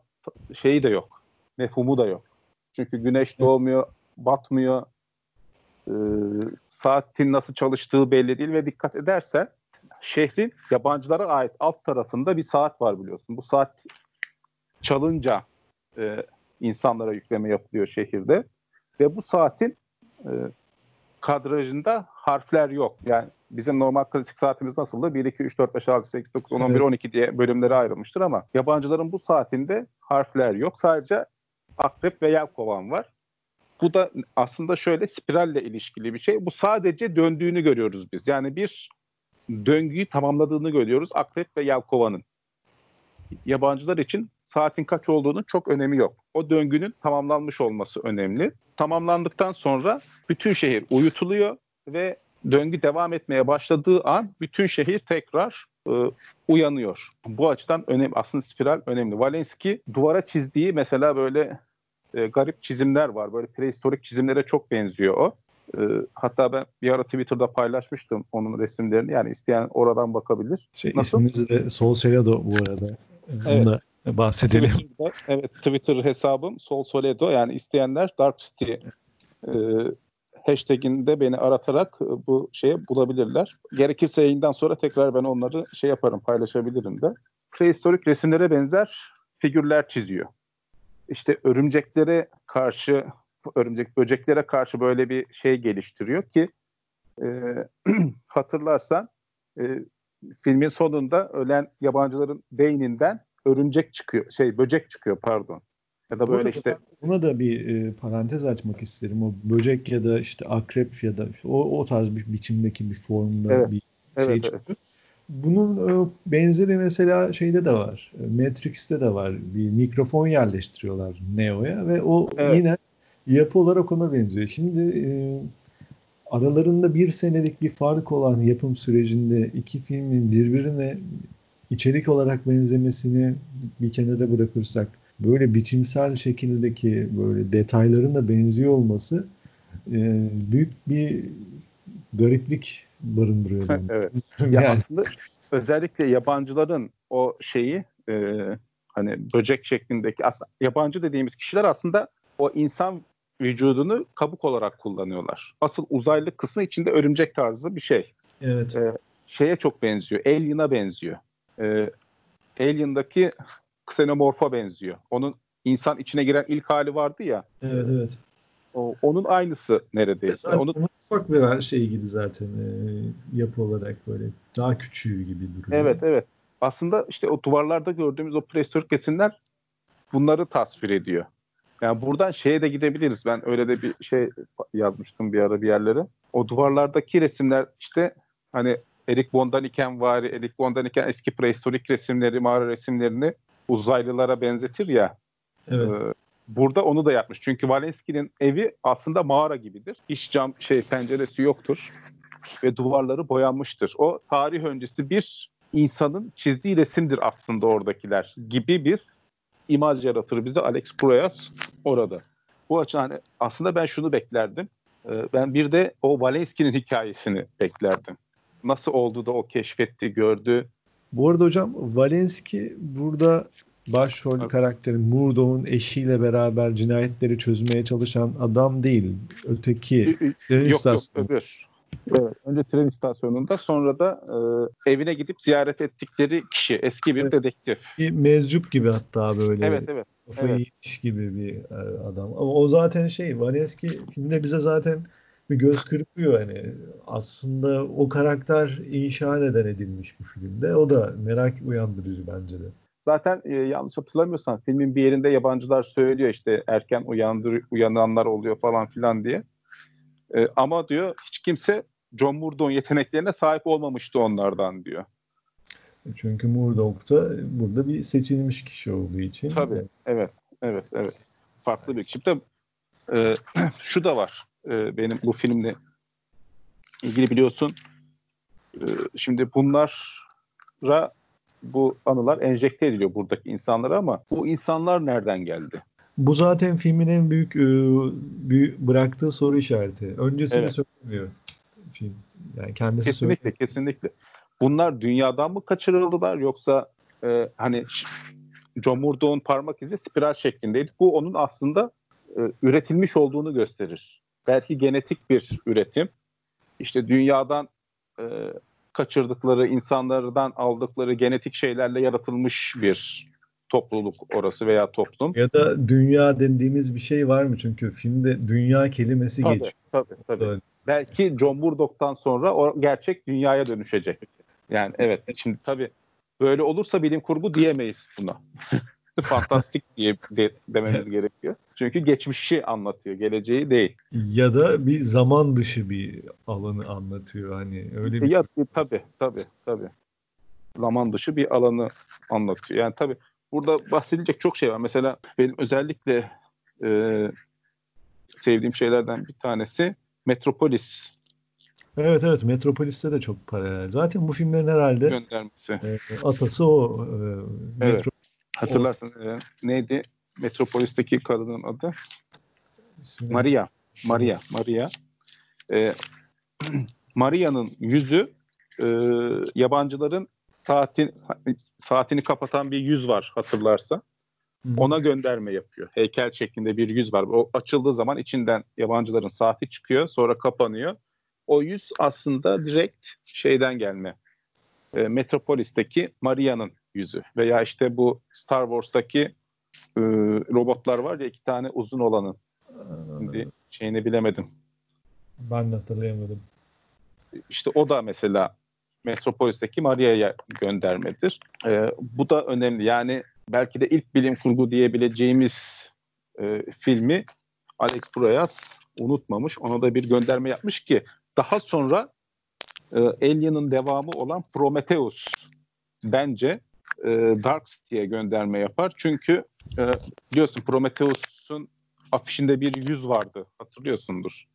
şeyi de yok. Mefhumu da yok. Çünkü güneş doğmuyor, batmıyor. E, saatin nasıl çalıştığı belli değil ve dikkat edersen şehrin yabancılara ait alt tarafında bir saat var biliyorsun. Bu saat çalınca e, insanlara yükleme yapılıyor şehirde ve bu saatin e, kadrajında harfler yok. Yani bizim normal klasik saatimiz nasıldı? 1, 2, 3, 4, 5, 6, 8, 9, 10, 11, evet. 12 diye bölümlere ayrılmıştır ama yabancıların bu saatinde harfler yok. Sadece akrep ve yelkovan var. Bu da aslında şöyle spiralle ilişkili bir şey. Bu sadece döndüğünü görüyoruz biz. Yani bir döngüyü tamamladığını görüyoruz Akrep ve Yelkova'nın. Yabancılar için saatin kaç olduğunu çok önemi yok. O döngünün tamamlanmış olması önemli. Tamamlandıktan sonra bütün şehir uyutuluyor ve döngü devam etmeye başladığı an bütün şehir tekrar e, uyanıyor. Bu açıdan önemli. Aslında spiral önemli. Valenski duvara çizdiği mesela böyle e, garip çizimler var. Böyle prehistorik çizimlere çok benziyor o. E, hatta ben bir ara Twitter'da paylaşmıştım onun resimlerini. Yani isteyen oradan bakabilir. Şey, Nasıl? İsminiz de Sol Soledo bu arada. Evet. Onu bahsedelim. Twitter'da, evet Twitter hesabım Sol Soledo. Yani isteyenler Dark City e, hashtaginde beni aratarak e, bu şeye bulabilirler. Gerekirse yayından sonra tekrar ben onları şey yaparım paylaşabilirim de. Prehistorik resimlere benzer figürler çiziyor. İşte örümceklere karşı örümcek böceklere karşı böyle bir şey geliştiriyor ki e, hatırlarsan e, filmin sonunda ölen yabancıların beyninden örümcek çıkıyor. Şey böcek çıkıyor pardon. Ya da böyle işte buna da bir e, parantez açmak isterim. O böcek ya da işte akrep ya da o, o tarz bir biçimdeki bir formda Evet. bir Evet, şey evet. çıkıyor. Bunun e, benzeri mesela şeyde de var. E, Matrix'te de var. Bir mikrofon yerleştiriyorlar Neo'ya ve o Evet. yine yapı olarak ona benziyor. Şimdi e, aralarında bir senelik bir fark olan yapım sürecinde iki filmin birbirine içerik olarak benzemesini bir kenara bırakırsak böyle biçimsel şekildeki böyle detayların da benziyor olması e, büyük bir gariplik barındırıyor. evet. Ya yani, aslında özellikle yabancıların o şeyi e, hani böcek şeklindeki aslında yabancı dediğimiz kişiler aslında o insan vücudunu kabuk olarak kullanıyorlar. Asıl uzaylı kısmı içinde örümcek tarzı bir şey. evet. E, şeye çok benziyor. Alien'a benziyor. E, Alien'daki Xenomorph'a benziyor. Onun insan içine giren ilk hali vardı ya. Evet evet. O, onun aynısı neredeyse. Zaten Onu, onun ufak bir şey gibi zaten e, yapı olarak böyle daha küçüğü gibi duruyor. Evet evet. Aslında işte o duvarlarda gördüğümüz o prehistorik resimler bunları tasvir ediyor. Yani buradan şeye de gidebiliriz. Ben öyle de bir şey yazmıştım bir ara bir yerlere. O duvarlardaki resimler işte hani Erik von Daniken vari, Erik von Daniken eski prehistorik resimleri, mağara resimlerini uzaylılara benzetir ya. Evet. Ee, burada onu da yapmış. Çünkü Valenski'nin evi aslında mağara gibidir. Hiç cam şey penceresi yoktur ve duvarları boyanmıştır. O tarih öncesi bir insanın çizdiği resimdir aslında oradakiler gibi bir imaj yaratır bize Alex Proyas orada. Bu açıdan hani aslında ben şunu beklerdim. Ee, Ben bir de o Valenski'nin hikayesini beklerdim. Nasıl oldu da o keşfetti, gördü. Bu arada hocam Valenski burada başrol Tabii. karakteri Murdoch'un eşiyle beraber cinayetleri çözmeye çalışan adam değil. Öteki tren Yok yok istasyonu. öbür. Evet, önce tren istasyonunda sonra da e, evine gidip ziyaret ettikleri kişi eski bir Evet. dedektif. Bir meczup gibi hatta böyle Evet evet. kafayı evet. gibi bir e, adam. Ama o zaten şey Valenski filmde bize zaten bir göz kırpıyor hani aslında o karakter inşa neden edilmiş bu filmde. O da merak uyandırıcı bence de. Zaten e, yanlış hatırlamıyorsam filmin bir yerinde yabancılar söylüyor işte erken uyandır uyananlar oluyor falan filan diye. E, ama diyor hiç kimse John Murdoch'un yeteneklerine sahip olmamıştı onlardan diyor. Çünkü Murdoch da burada bir seçilmiş kişi olduğu için. Tabii. Evet, evet, evet. Farklı bir kişi. Tabii, e, şu da var e, benim bu filmle ilgili biliyorsun. E, şimdi bunlara bu anılar enjekte ediliyor buradaki insanlara ama bu insanlar nereden geldi? Bu zaten filmin en büyük, e, büyük bıraktığı soru işareti. Öncesini Evet. söylemiyor film. Yani kendisi Kesinlikle, söylüyor. kesinlikle. Bunlar dünyadan mı kaçırıldılar yoksa e, hani Murdoch'un parmak izi spiral şeklindeydi. Bu onun aslında e, üretilmiş olduğunu gösterir. Belki genetik bir üretim. İşte dünyadan e, kaçırdıkları, insanlardan aldıkları genetik şeylerle yaratılmış bir topluluk orası veya toplum. Ya da dünya dediğimiz bir şey var mı? Çünkü filmde dünya kelimesi Tabii, geçiyor. tabii, tabii. Evet. belki John Murdoch'tan sonra o gerçek dünyaya dönüşecek. Yani evet şimdi tabii böyle olursa bilim kurgu diyemeyiz buna. Fantastik diye de, dememiz gerekiyor. Çünkü geçmişi anlatıyor, geleceği değil. Ya da bir zaman dışı bir alanı anlatıyor. Hani öyle bir Ya tabii tabii tabii. Zaman dışı bir alanı anlatıyor. Yani tabii burada bahsedilecek çok şey var. Mesela benim özellikle e, sevdiğim şeylerden bir tanesi Metropolis Evet evet Metropolis'te de çok paralel. Zaten bu filmlerin herhalde göndermesi. e, atası o. e, Evet. Hatırlarsın e, neydi? Metropolis'teki kadının adı? ismini- Maria. Maria. Maria. E, Maria'nın yüzü e, yabancıların saatin saatini kapatan bir yüz var hatırlarsa. Hı. Ona gönderme yapıyor. Heykel şeklinde bir yüz var. O açıldığı zaman içinden yabancıların saati çıkıyor, sonra kapanıyor. O yüz aslında direkt şeyden gelme. E, Metropolis'teki Maria'nın yüzü veya işte bu Star Wars'taki e, robotlar var ya iki tane uzun olanın. Şimdi şeyini bilemedim. Ben de hatırlayamadım. işte o da mesela Metropolis'teki Maria'ya göndermedir. E, bu da önemli. Yani belki de ilk bilim kurgu diyebileceğimiz e, filmi Alex Proyas unutmamış. Ona da bir gönderme yapmış ki daha sonra e, Alien'ın devamı olan Prometheus bence e, Dark City'ye gönderme yapar. Çünkü e, biliyorsun Prometheus'un afişinde bir yüz vardı. Hatırlıyorsundur.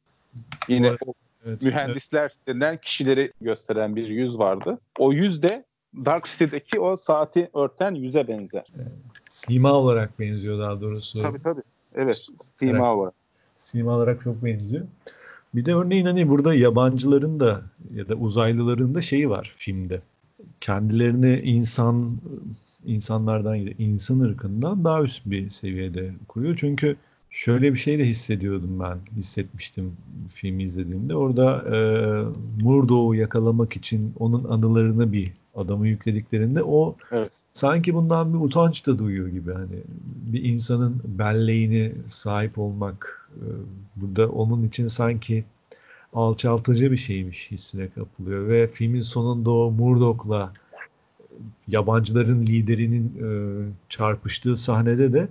Yine o evet, mühendisler evet. denilen kişileri gösteren bir yüz vardı. O yüz de Dark City'deki o saati örten yüze benzer. Sima olarak benziyor daha doğrusu. Tabii tabii. Evet, sima olarak. Sima olarak çok benziyor. Bir de örneğin hani burada yabancıların da ya da uzaylıların da şeyi var filmde. Kendilerini insan insanlardan insan ırkından daha üst bir seviyede kuruyor. Çünkü şöyle bir şey de hissediyordum ben, hissetmiştim filmi izlediğimde. Orada e, Murdo'u yakalamak için onun anılarını bir adamı yüklediklerinde o evet. sanki bundan bir utanç da duyuyor gibi hani bir insanın belleğini sahip olmak e, burada onun için sanki alçaltıcı bir şeymiş hissine kapılıyor ve filmin sonunda o Murdoch'la yabancıların liderinin e, çarpıştığı sahnede de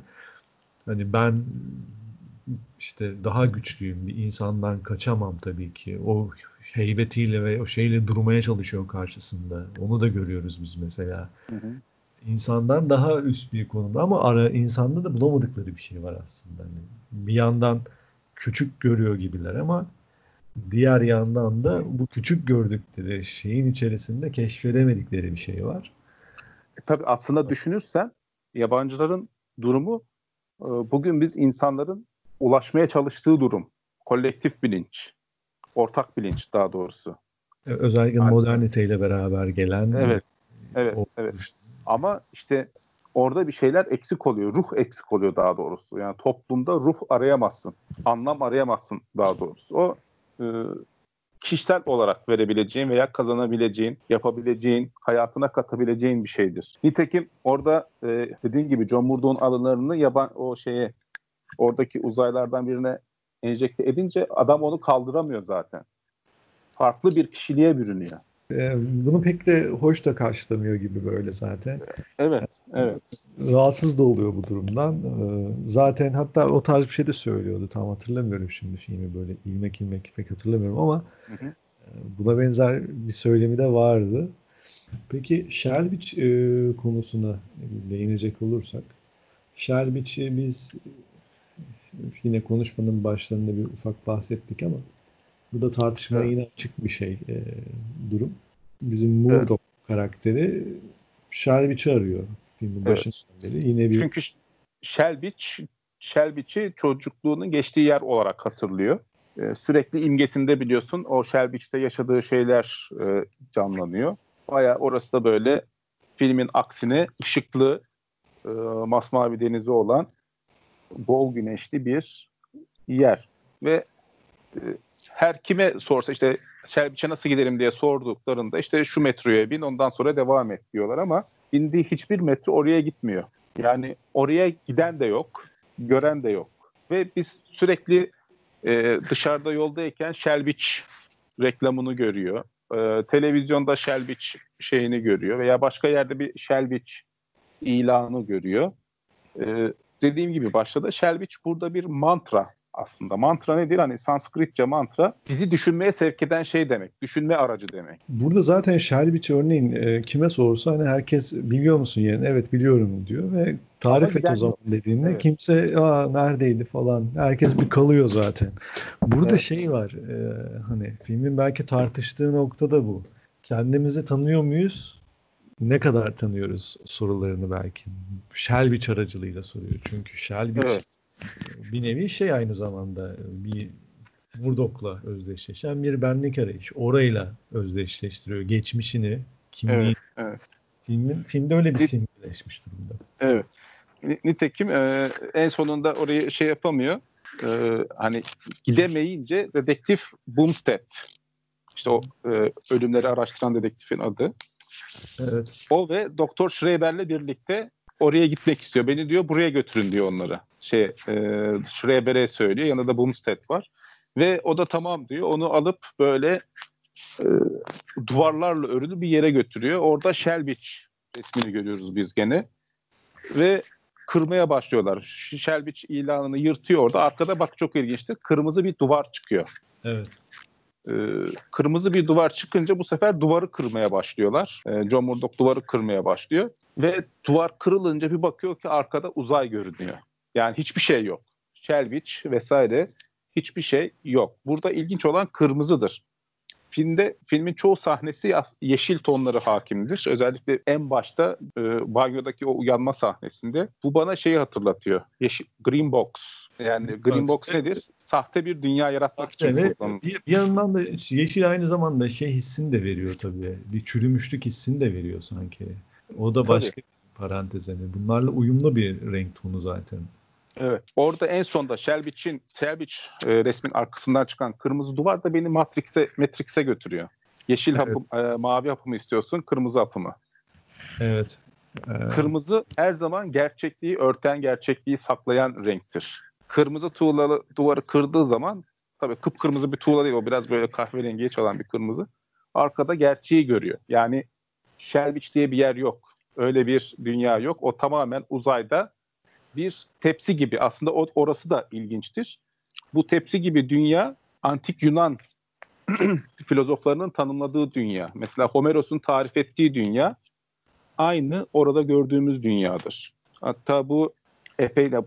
hani ben işte daha güçlüyüm bir insandan kaçamam tabii ki o heybetiyle ve o şeyle durmaya çalışıyor karşısında. Onu da görüyoruz biz mesela. Hı hı. İnsandan daha üst bir konumda ama ara insanda da bulamadıkları bir şey var aslında. Yani bir yandan küçük görüyor gibiler ama diğer yandan da bu küçük gördükleri şeyin içerisinde keşfedemedikleri bir şey var. E, tabii aslında düşünürsen yabancıların durumu e, bugün biz insanların ulaşmaya çalıştığı durum. Kolektif bilinç ortak bilinç daha doğrusu. Özellikle yani, moderniteyle beraber gelen. Evet. Evet, o, evet. Ama işte orada bir şeyler eksik oluyor. Ruh eksik oluyor daha doğrusu. Yani toplumda ruh arayamazsın. Anlam arayamazsın daha doğrusu. O e, kişisel olarak verebileceğin veya kazanabileceğin, yapabileceğin, hayatına katabileceğin bir şeydir. Nitekim orada e, dediğin gibi John Murdoch'un alınlarını yaban o şeye oradaki uzaylardan birine enjekte edince adam onu kaldıramıyor zaten. Farklı bir kişiliğe bürünüyor. Ee, bunu pek de hoş da karşılamıyor gibi böyle zaten. Evet, evet. Rahatsız da oluyor bu durumdan. Zaten hatta o tarz bir şey de söylüyordu. Tam hatırlamıyorum şimdi filmi böyle ilmek ilmek pek hatırlamıyorum ama hı hı. E, buna benzer bir söylemi de vardı. Peki Shelbich e, konusuna değinecek olursak Shelbich'i biz yine konuşmanın başlarında bir ufak bahsettik ama bu da tartışmaya evet. yine açık bir şey e, durum. Bizim Murdoch evet. karakteri Shelby'ci arıyor filmin evet. başından beri. Yine bir... Çünkü Shelby'ç Shelby'çi çocukluğunun geçtiği yer olarak hatırlıyor. Ee, sürekli imgesinde biliyorsun o Shelby'çte yaşadığı şeyler e, canlanıyor. Baya orası da böyle filmin aksine ışıklı, e, masmavi denizi olan bol güneşli bir yer ve e, her kime sorsa işte Şerbiç'e nasıl giderim diye sorduklarında işte şu metroya bin ondan sonra devam et diyorlar ama bindiği hiçbir metro oraya gitmiyor. Yani oraya giden de yok, gören de yok. Ve biz sürekli e, dışarıda yoldayken Şelbiç reklamını görüyor. E, televizyonda Şelbiç şeyini görüyor veya başka yerde bir Şelbiç ilanı görüyor. E, dediğim gibi başta Shelbich burada bir mantra aslında. Mantra nedir? Hani Sanskritçe mantra bizi düşünmeye sevk eden şey demek. Düşünme aracı demek. Burada zaten Shelbich örneğin e, kime sorsa hani herkes biliyor musun yerini? Evet biliyorum diyor ve tarif et o zaman dediğinde evet. kimse aa neredeydi falan herkes bir kalıyor zaten. Burada evet. şey var e, hani filmin belki tartıştığı nokta da bu. Kendimizi tanıyor muyuz? ne kadar tanıyoruz sorularını belki. Shelby aracılığıyla soruyor. Çünkü Shelby evet. Bir nevi şey aynı zamanda bir Murdoch'la özdeşleşen bir benlik arayış. Orayla özdeşleştiriyor. Geçmişini, kimliğini. Evet, evet. Filmin, filmde öyle bir simgeleşmiş durumda. Evet. Nitekim e, en sonunda orayı şey yapamıyor. E, hani gidemeyince dedektif Bumstead işte o e, ölümleri araştıran dedektifin adı. Evet. O ve Doktor Schreiber'le birlikte oraya gitmek istiyor. Beni diyor buraya götürün diyor onları. Şey, e, Schreiber'e söylüyor. Yanında Bumstead var. Ve o da tamam diyor. Onu alıp böyle e, duvarlarla örülü bir yere götürüyor. Orada Shelbich resmini görüyoruz biz gene. Ve kırmaya başlıyorlar. Shelbich ilanını yırtıyor orada. Arkada bak çok ilginçti. Kırmızı bir duvar çıkıyor. Evet. Ee, kırmızı bir duvar çıkınca bu sefer duvarı kırmaya başlıyorlar. Ee, John Murdoch duvarı kırmaya başlıyor. Ve duvar kırılınca bir bakıyor ki arkada uzay görünüyor. Yani hiçbir şey yok. Shelbich vesaire hiçbir şey yok. Burada ilginç olan kırmızıdır. Filmde filmin çoğu sahnesi yeşil tonları hakimdir. Özellikle en başta e, banyodaki o uyanma sahnesinde. Bu bana şeyi hatırlatıyor. Yeşil Green Box. Yani Green Box nedir? Sahte bir dünya yaratmak Sahte için kullanılır. Bir, bir yandan da yeşil aynı zamanda şey hissini de veriyor tabii. Bir çürümüşlük hissini de veriyor sanki. O da başka tabii. bir parantez. Yani bunlarla uyumlu bir renk tonu zaten. Evet. Orada en sonda Shelby'çin Shelby e, resmin arkasından çıkan kırmızı duvar da beni Matrix'e Matrix'e götürüyor. Yeşil evet. hapı, e, mavi hapımı istiyorsun, kırmızı hapımı. Evet. Ee... Kırmızı her zaman gerçekliği örten, gerçekliği saklayan renktir. Kırmızı tuğlalı duvarı kırdığı zaman tabii kıpkırmızı bir tuğla değil o biraz böyle kahverengiye çalan bir kırmızı. Arkada gerçeği görüyor. Yani Shelbich diye bir yer yok. Öyle bir dünya yok. O tamamen uzayda bir tepsi gibi. Aslında orası da ilginçtir. Bu tepsi gibi dünya antik Yunan filozoflarının tanımladığı dünya. Mesela Homeros'un tarif ettiği dünya aynı orada gördüğümüz dünyadır. Hatta bu epeyle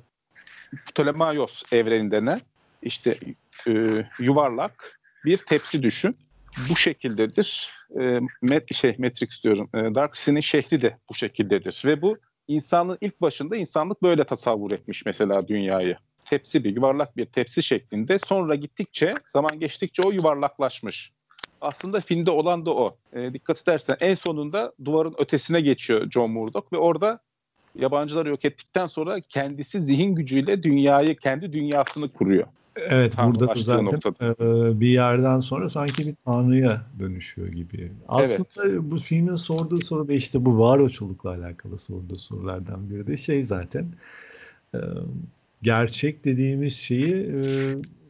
Ptolemaios evreninde ne? İşte e, yuvarlak bir tepsi düşün. Bu şekildedir. E, met, şey, Matrix diyorum. E, Dark City'nin şehri de bu şekildedir. Ve bu insanlığın ilk başında insanlık böyle tasavvur etmiş mesela dünyayı. Tepsi bir yuvarlak bir tepsi şeklinde. Sonra gittikçe zaman geçtikçe o yuvarlaklaşmış. Aslında filmde olan da o. E, dikkat edersen en sonunda duvarın ötesine geçiyor John Murdoch ve orada yabancıları yok ettikten sonra kendisi zihin gücüyle dünyayı, kendi dünyasını kuruyor. Evet burada da zaten e, bir yerden sonra sanki bir tanrıya dönüşüyor gibi. Aslında evet. bu filmin sorduğu soru da işte bu varoçolukla alakalı sorduğu sorulardan biri de şey zaten e, gerçek dediğimiz şeyi e,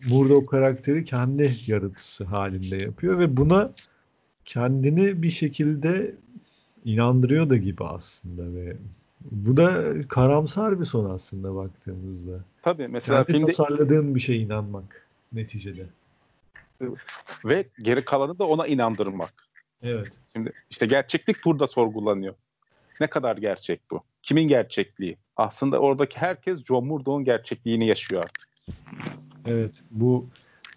Murdoch karakteri kendi yaratıcısı halinde yapıyor ve buna kendini bir şekilde inandırıyor da gibi aslında ve bu da karamsar bir son aslında baktığımızda. Tabii mesela Kendi filmde... tasarladığın bir şeye inanmak neticede. Ve geri kalanı da ona inandırmak. Evet. Şimdi işte gerçeklik burada sorgulanıyor. Ne kadar gerçek bu? Kimin gerçekliği? Aslında oradaki herkes John Murdoch'un gerçekliğini yaşıyor artık. Evet bu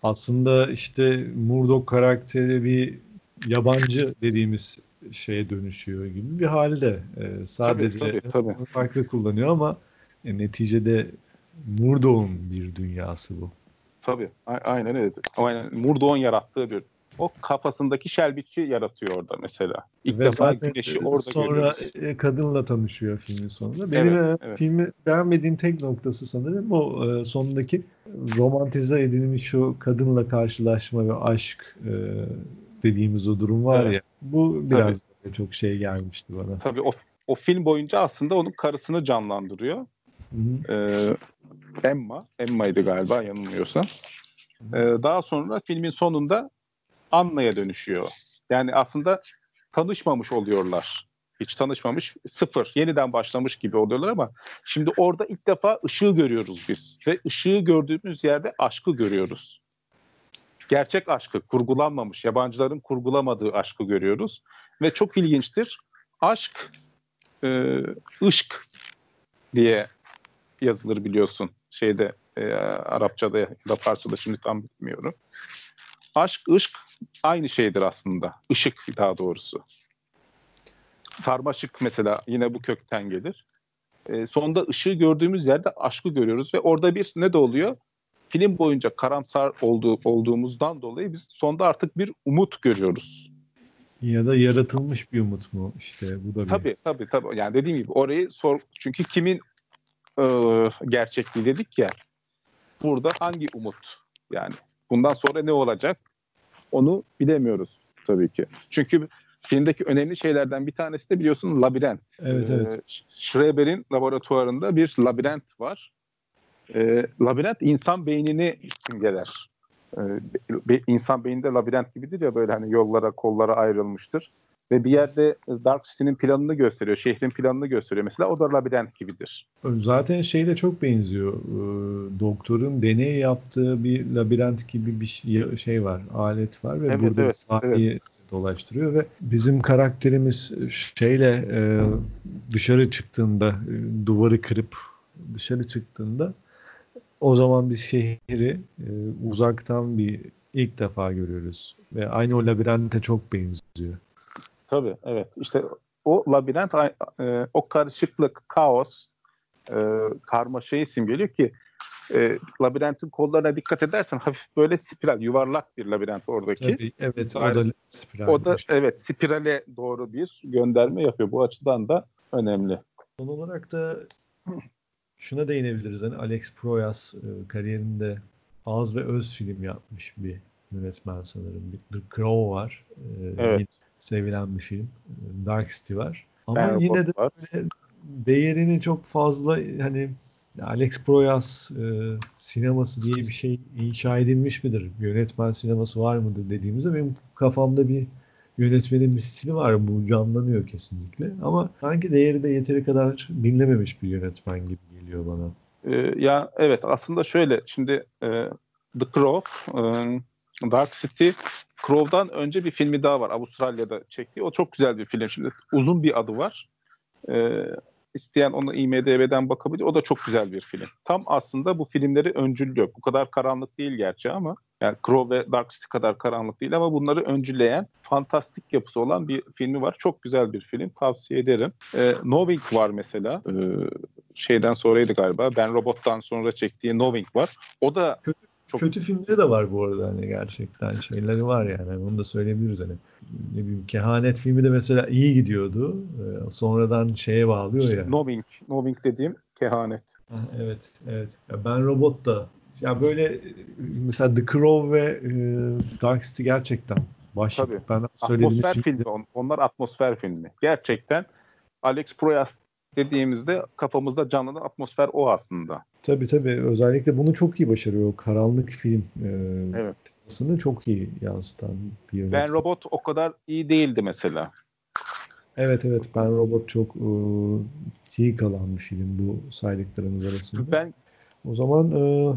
aslında işte Murdoch karakteri bir yabancı dediğimiz şeye dönüşüyor gibi bir halde. E, sadece tabii, tabii, tabii. farklı kullanıyor ama e, neticede Murdoch'un bir dünyası bu. Tabii. aynen öyle. Aynen. Murdoch'un yarattığı bir o kafasındaki şelbitçi yaratıyor orada mesela. İlk Ve defa güneşi orada sonra görüyoruz. E, kadınla tanışıyor filmin sonunda. Benim evet, evet. filmi beğenmediğim tek noktası sanırım o e, sonundaki romantize edilmiş o kadınla karşılaşma ve aşk e, dediğimiz o durum var evet. ya. Bu biraz Tabii. çok şey gelmişti bana. Tabii o, o film boyunca aslında onun karısını canlandırıyor. Ee, Emma, Emma'ydı galiba yanılmıyorsam. Ee, daha sonra filmin sonunda Anna'ya dönüşüyor. Yani aslında tanışmamış oluyorlar. Hiç tanışmamış, sıfır, yeniden başlamış gibi oluyorlar ama şimdi orada ilk defa ışığı görüyoruz biz. Ve ışığı gördüğümüz yerde aşkı görüyoruz gerçek aşkı, kurgulanmamış, yabancıların kurgulamadığı aşkı görüyoruz. Ve çok ilginçtir. Aşk, e, ışk diye yazılır biliyorsun. Şeyde e, Arapçada ya da Farsçada şimdi tam bilmiyorum. Aşk, ışk aynı şeydir aslında. Işık daha doğrusu. Sarmaşık mesela yine bu kökten gelir. E, sonunda ışığı gördüğümüz yerde aşkı görüyoruz ve orada bir ne de oluyor? film boyunca karamsar olduğu, olduğumuzdan dolayı biz sonda artık bir umut görüyoruz. Ya da yaratılmış bir umut mu işte bu da bir... Tabii tabii tabii yani dediğim gibi orayı sor çünkü kimin e, gerçekliği dedik ya burada hangi umut yani bundan sonra ne olacak onu bilemiyoruz tabii ki. Çünkü filmdeki önemli şeylerden bir tanesi de biliyorsun labirent. Evet, evet. Ee, Schreber'in laboratuvarında bir labirent var e, labirent insan beynini simgeler. Ee, insan beyninde labirent gibidir ya böyle hani yollara kollara ayrılmıştır. Ve bir yerde Dark City'nin planını gösteriyor, şehrin planını gösteriyor. Mesela o da labirent gibidir. Zaten şeyde çok benziyor. Ee, doktorun deney yaptığı bir labirent gibi bir şey, şey var, alet var ve evet, burada evet, sahneyi evet. dolaştırıyor ve bizim karakterimiz şeyle e, dışarı çıktığında, e, duvarı kırıp dışarı çıktığında o zaman bir şehri e, uzaktan bir ilk defa görüyoruz. Ve aynı o labirente çok benziyor. Tabii evet. İşte o labirent e, o karışıklık, kaos, e, karmaşayı simgeliyor ki e, labirentin kollarına dikkat edersen hafif böyle spiral, yuvarlak bir labirent oradaki. Tabii, evet o da spiral. O da evet spirale doğru bir gönderme yapıyor. Bu açıdan da önemli. Son olarak da şuna değinebiliriz. Hani Alex Proyas e, kariyerinde az ve öz film yapmış bir yönetmen sanırım. Bir The Crow var. E, evet. Sevilen bir film. Dark City var. Ama ben yine de böyle değerini çok fazla hani Alex Proyas e, sineması diye bir şey inşa edilmiş midir? Yönetmen sineması var mıdır dediğimizde benim kafamda bir yönetmenin bir stili var. Bu canlanıyor kesinlikle. Ama sanki değeri de yeteri kadar dinlememiş bir yönetmen gibi geliyor bana. Ee, ya evet aslında şöyle şimdi e, The Crow, e, Dark City, Crow'dan önce bir filmi daha var Avustralya'da çektiği. O çok güzel bir film. Şimdi uzun bir adı var. E, isteyen onu IMDB'den bakabilir. O da çok güzel bir film. Tam aslında bu filmleri öncüllüyor. Bu kadar karanlık değil gerçi ama yani Crow ve Dark City kadar karanlık değil ama bunları öncüleyen fantastik yapısı olan bir filmi var. Çok güzel bir film. Tavsiye ederim. Ee, Knowing var mesela. Ee, şeyden sonraydı galiba. Ben Robot'tan sonra çektiği Knowing var. O da kötü çok kötü filmleri de var bu arada hani gerçekten şeyleri var yani hani onu da söyleyebiliriz hani ne bileyim kehanet filmi de mesela iyi gidiyordu ee, sonradan şeye bağlıyor ya. Knowing, Knowing dediğim kehanet. evet evet ya ben robot da ya böyle mesela The Crow ve e, Dark City gerçekten başlık. Tabii. Ben atmosfer filmi. filmi. Onlar atmosfer filmi. Gerçekten Alex Proyas dediğimizde kafamızda canlanan atmosfer o aslında. Tabii tabii. Özellikle bunu çok iyi başarıyor. O karanlık film e, evet. temasını çok iyi yansıtan bir yönetmen. Ben Robot o kadar iyi değildi mesela. Evet evet. Ben Robot çok e, iyi kalan bir film bu saydıklarımız arasında. Ben o zaman e,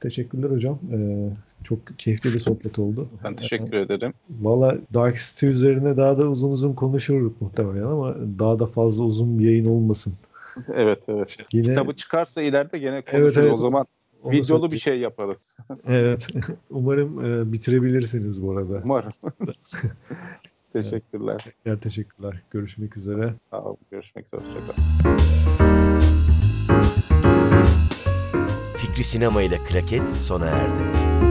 teşekkürler hocam. E, çok keyifli bir sohbet oldu. Ben teşekkür ee, ederim. Valla Dark City üzerine daha da uzun uzun konuşurduk muhtemelen ama daha da fazla uzun bir yayın olmasın. Evet evet. Yine... Kitabı çıkarsa ileride gene konuşuruz. Evet, evet. O zaman Onu videolu söyleyecek. bir şey yaparız. evet. Umarım e, bitirebilirsiniz bu arada. Umarım. teşekkürler. Tekrar teşekkürler. Görüşmek üzere. Sağ olun. Görüşmek üzere. Hoşçakalın. Fikri Sinema ile Klaket sona erdi.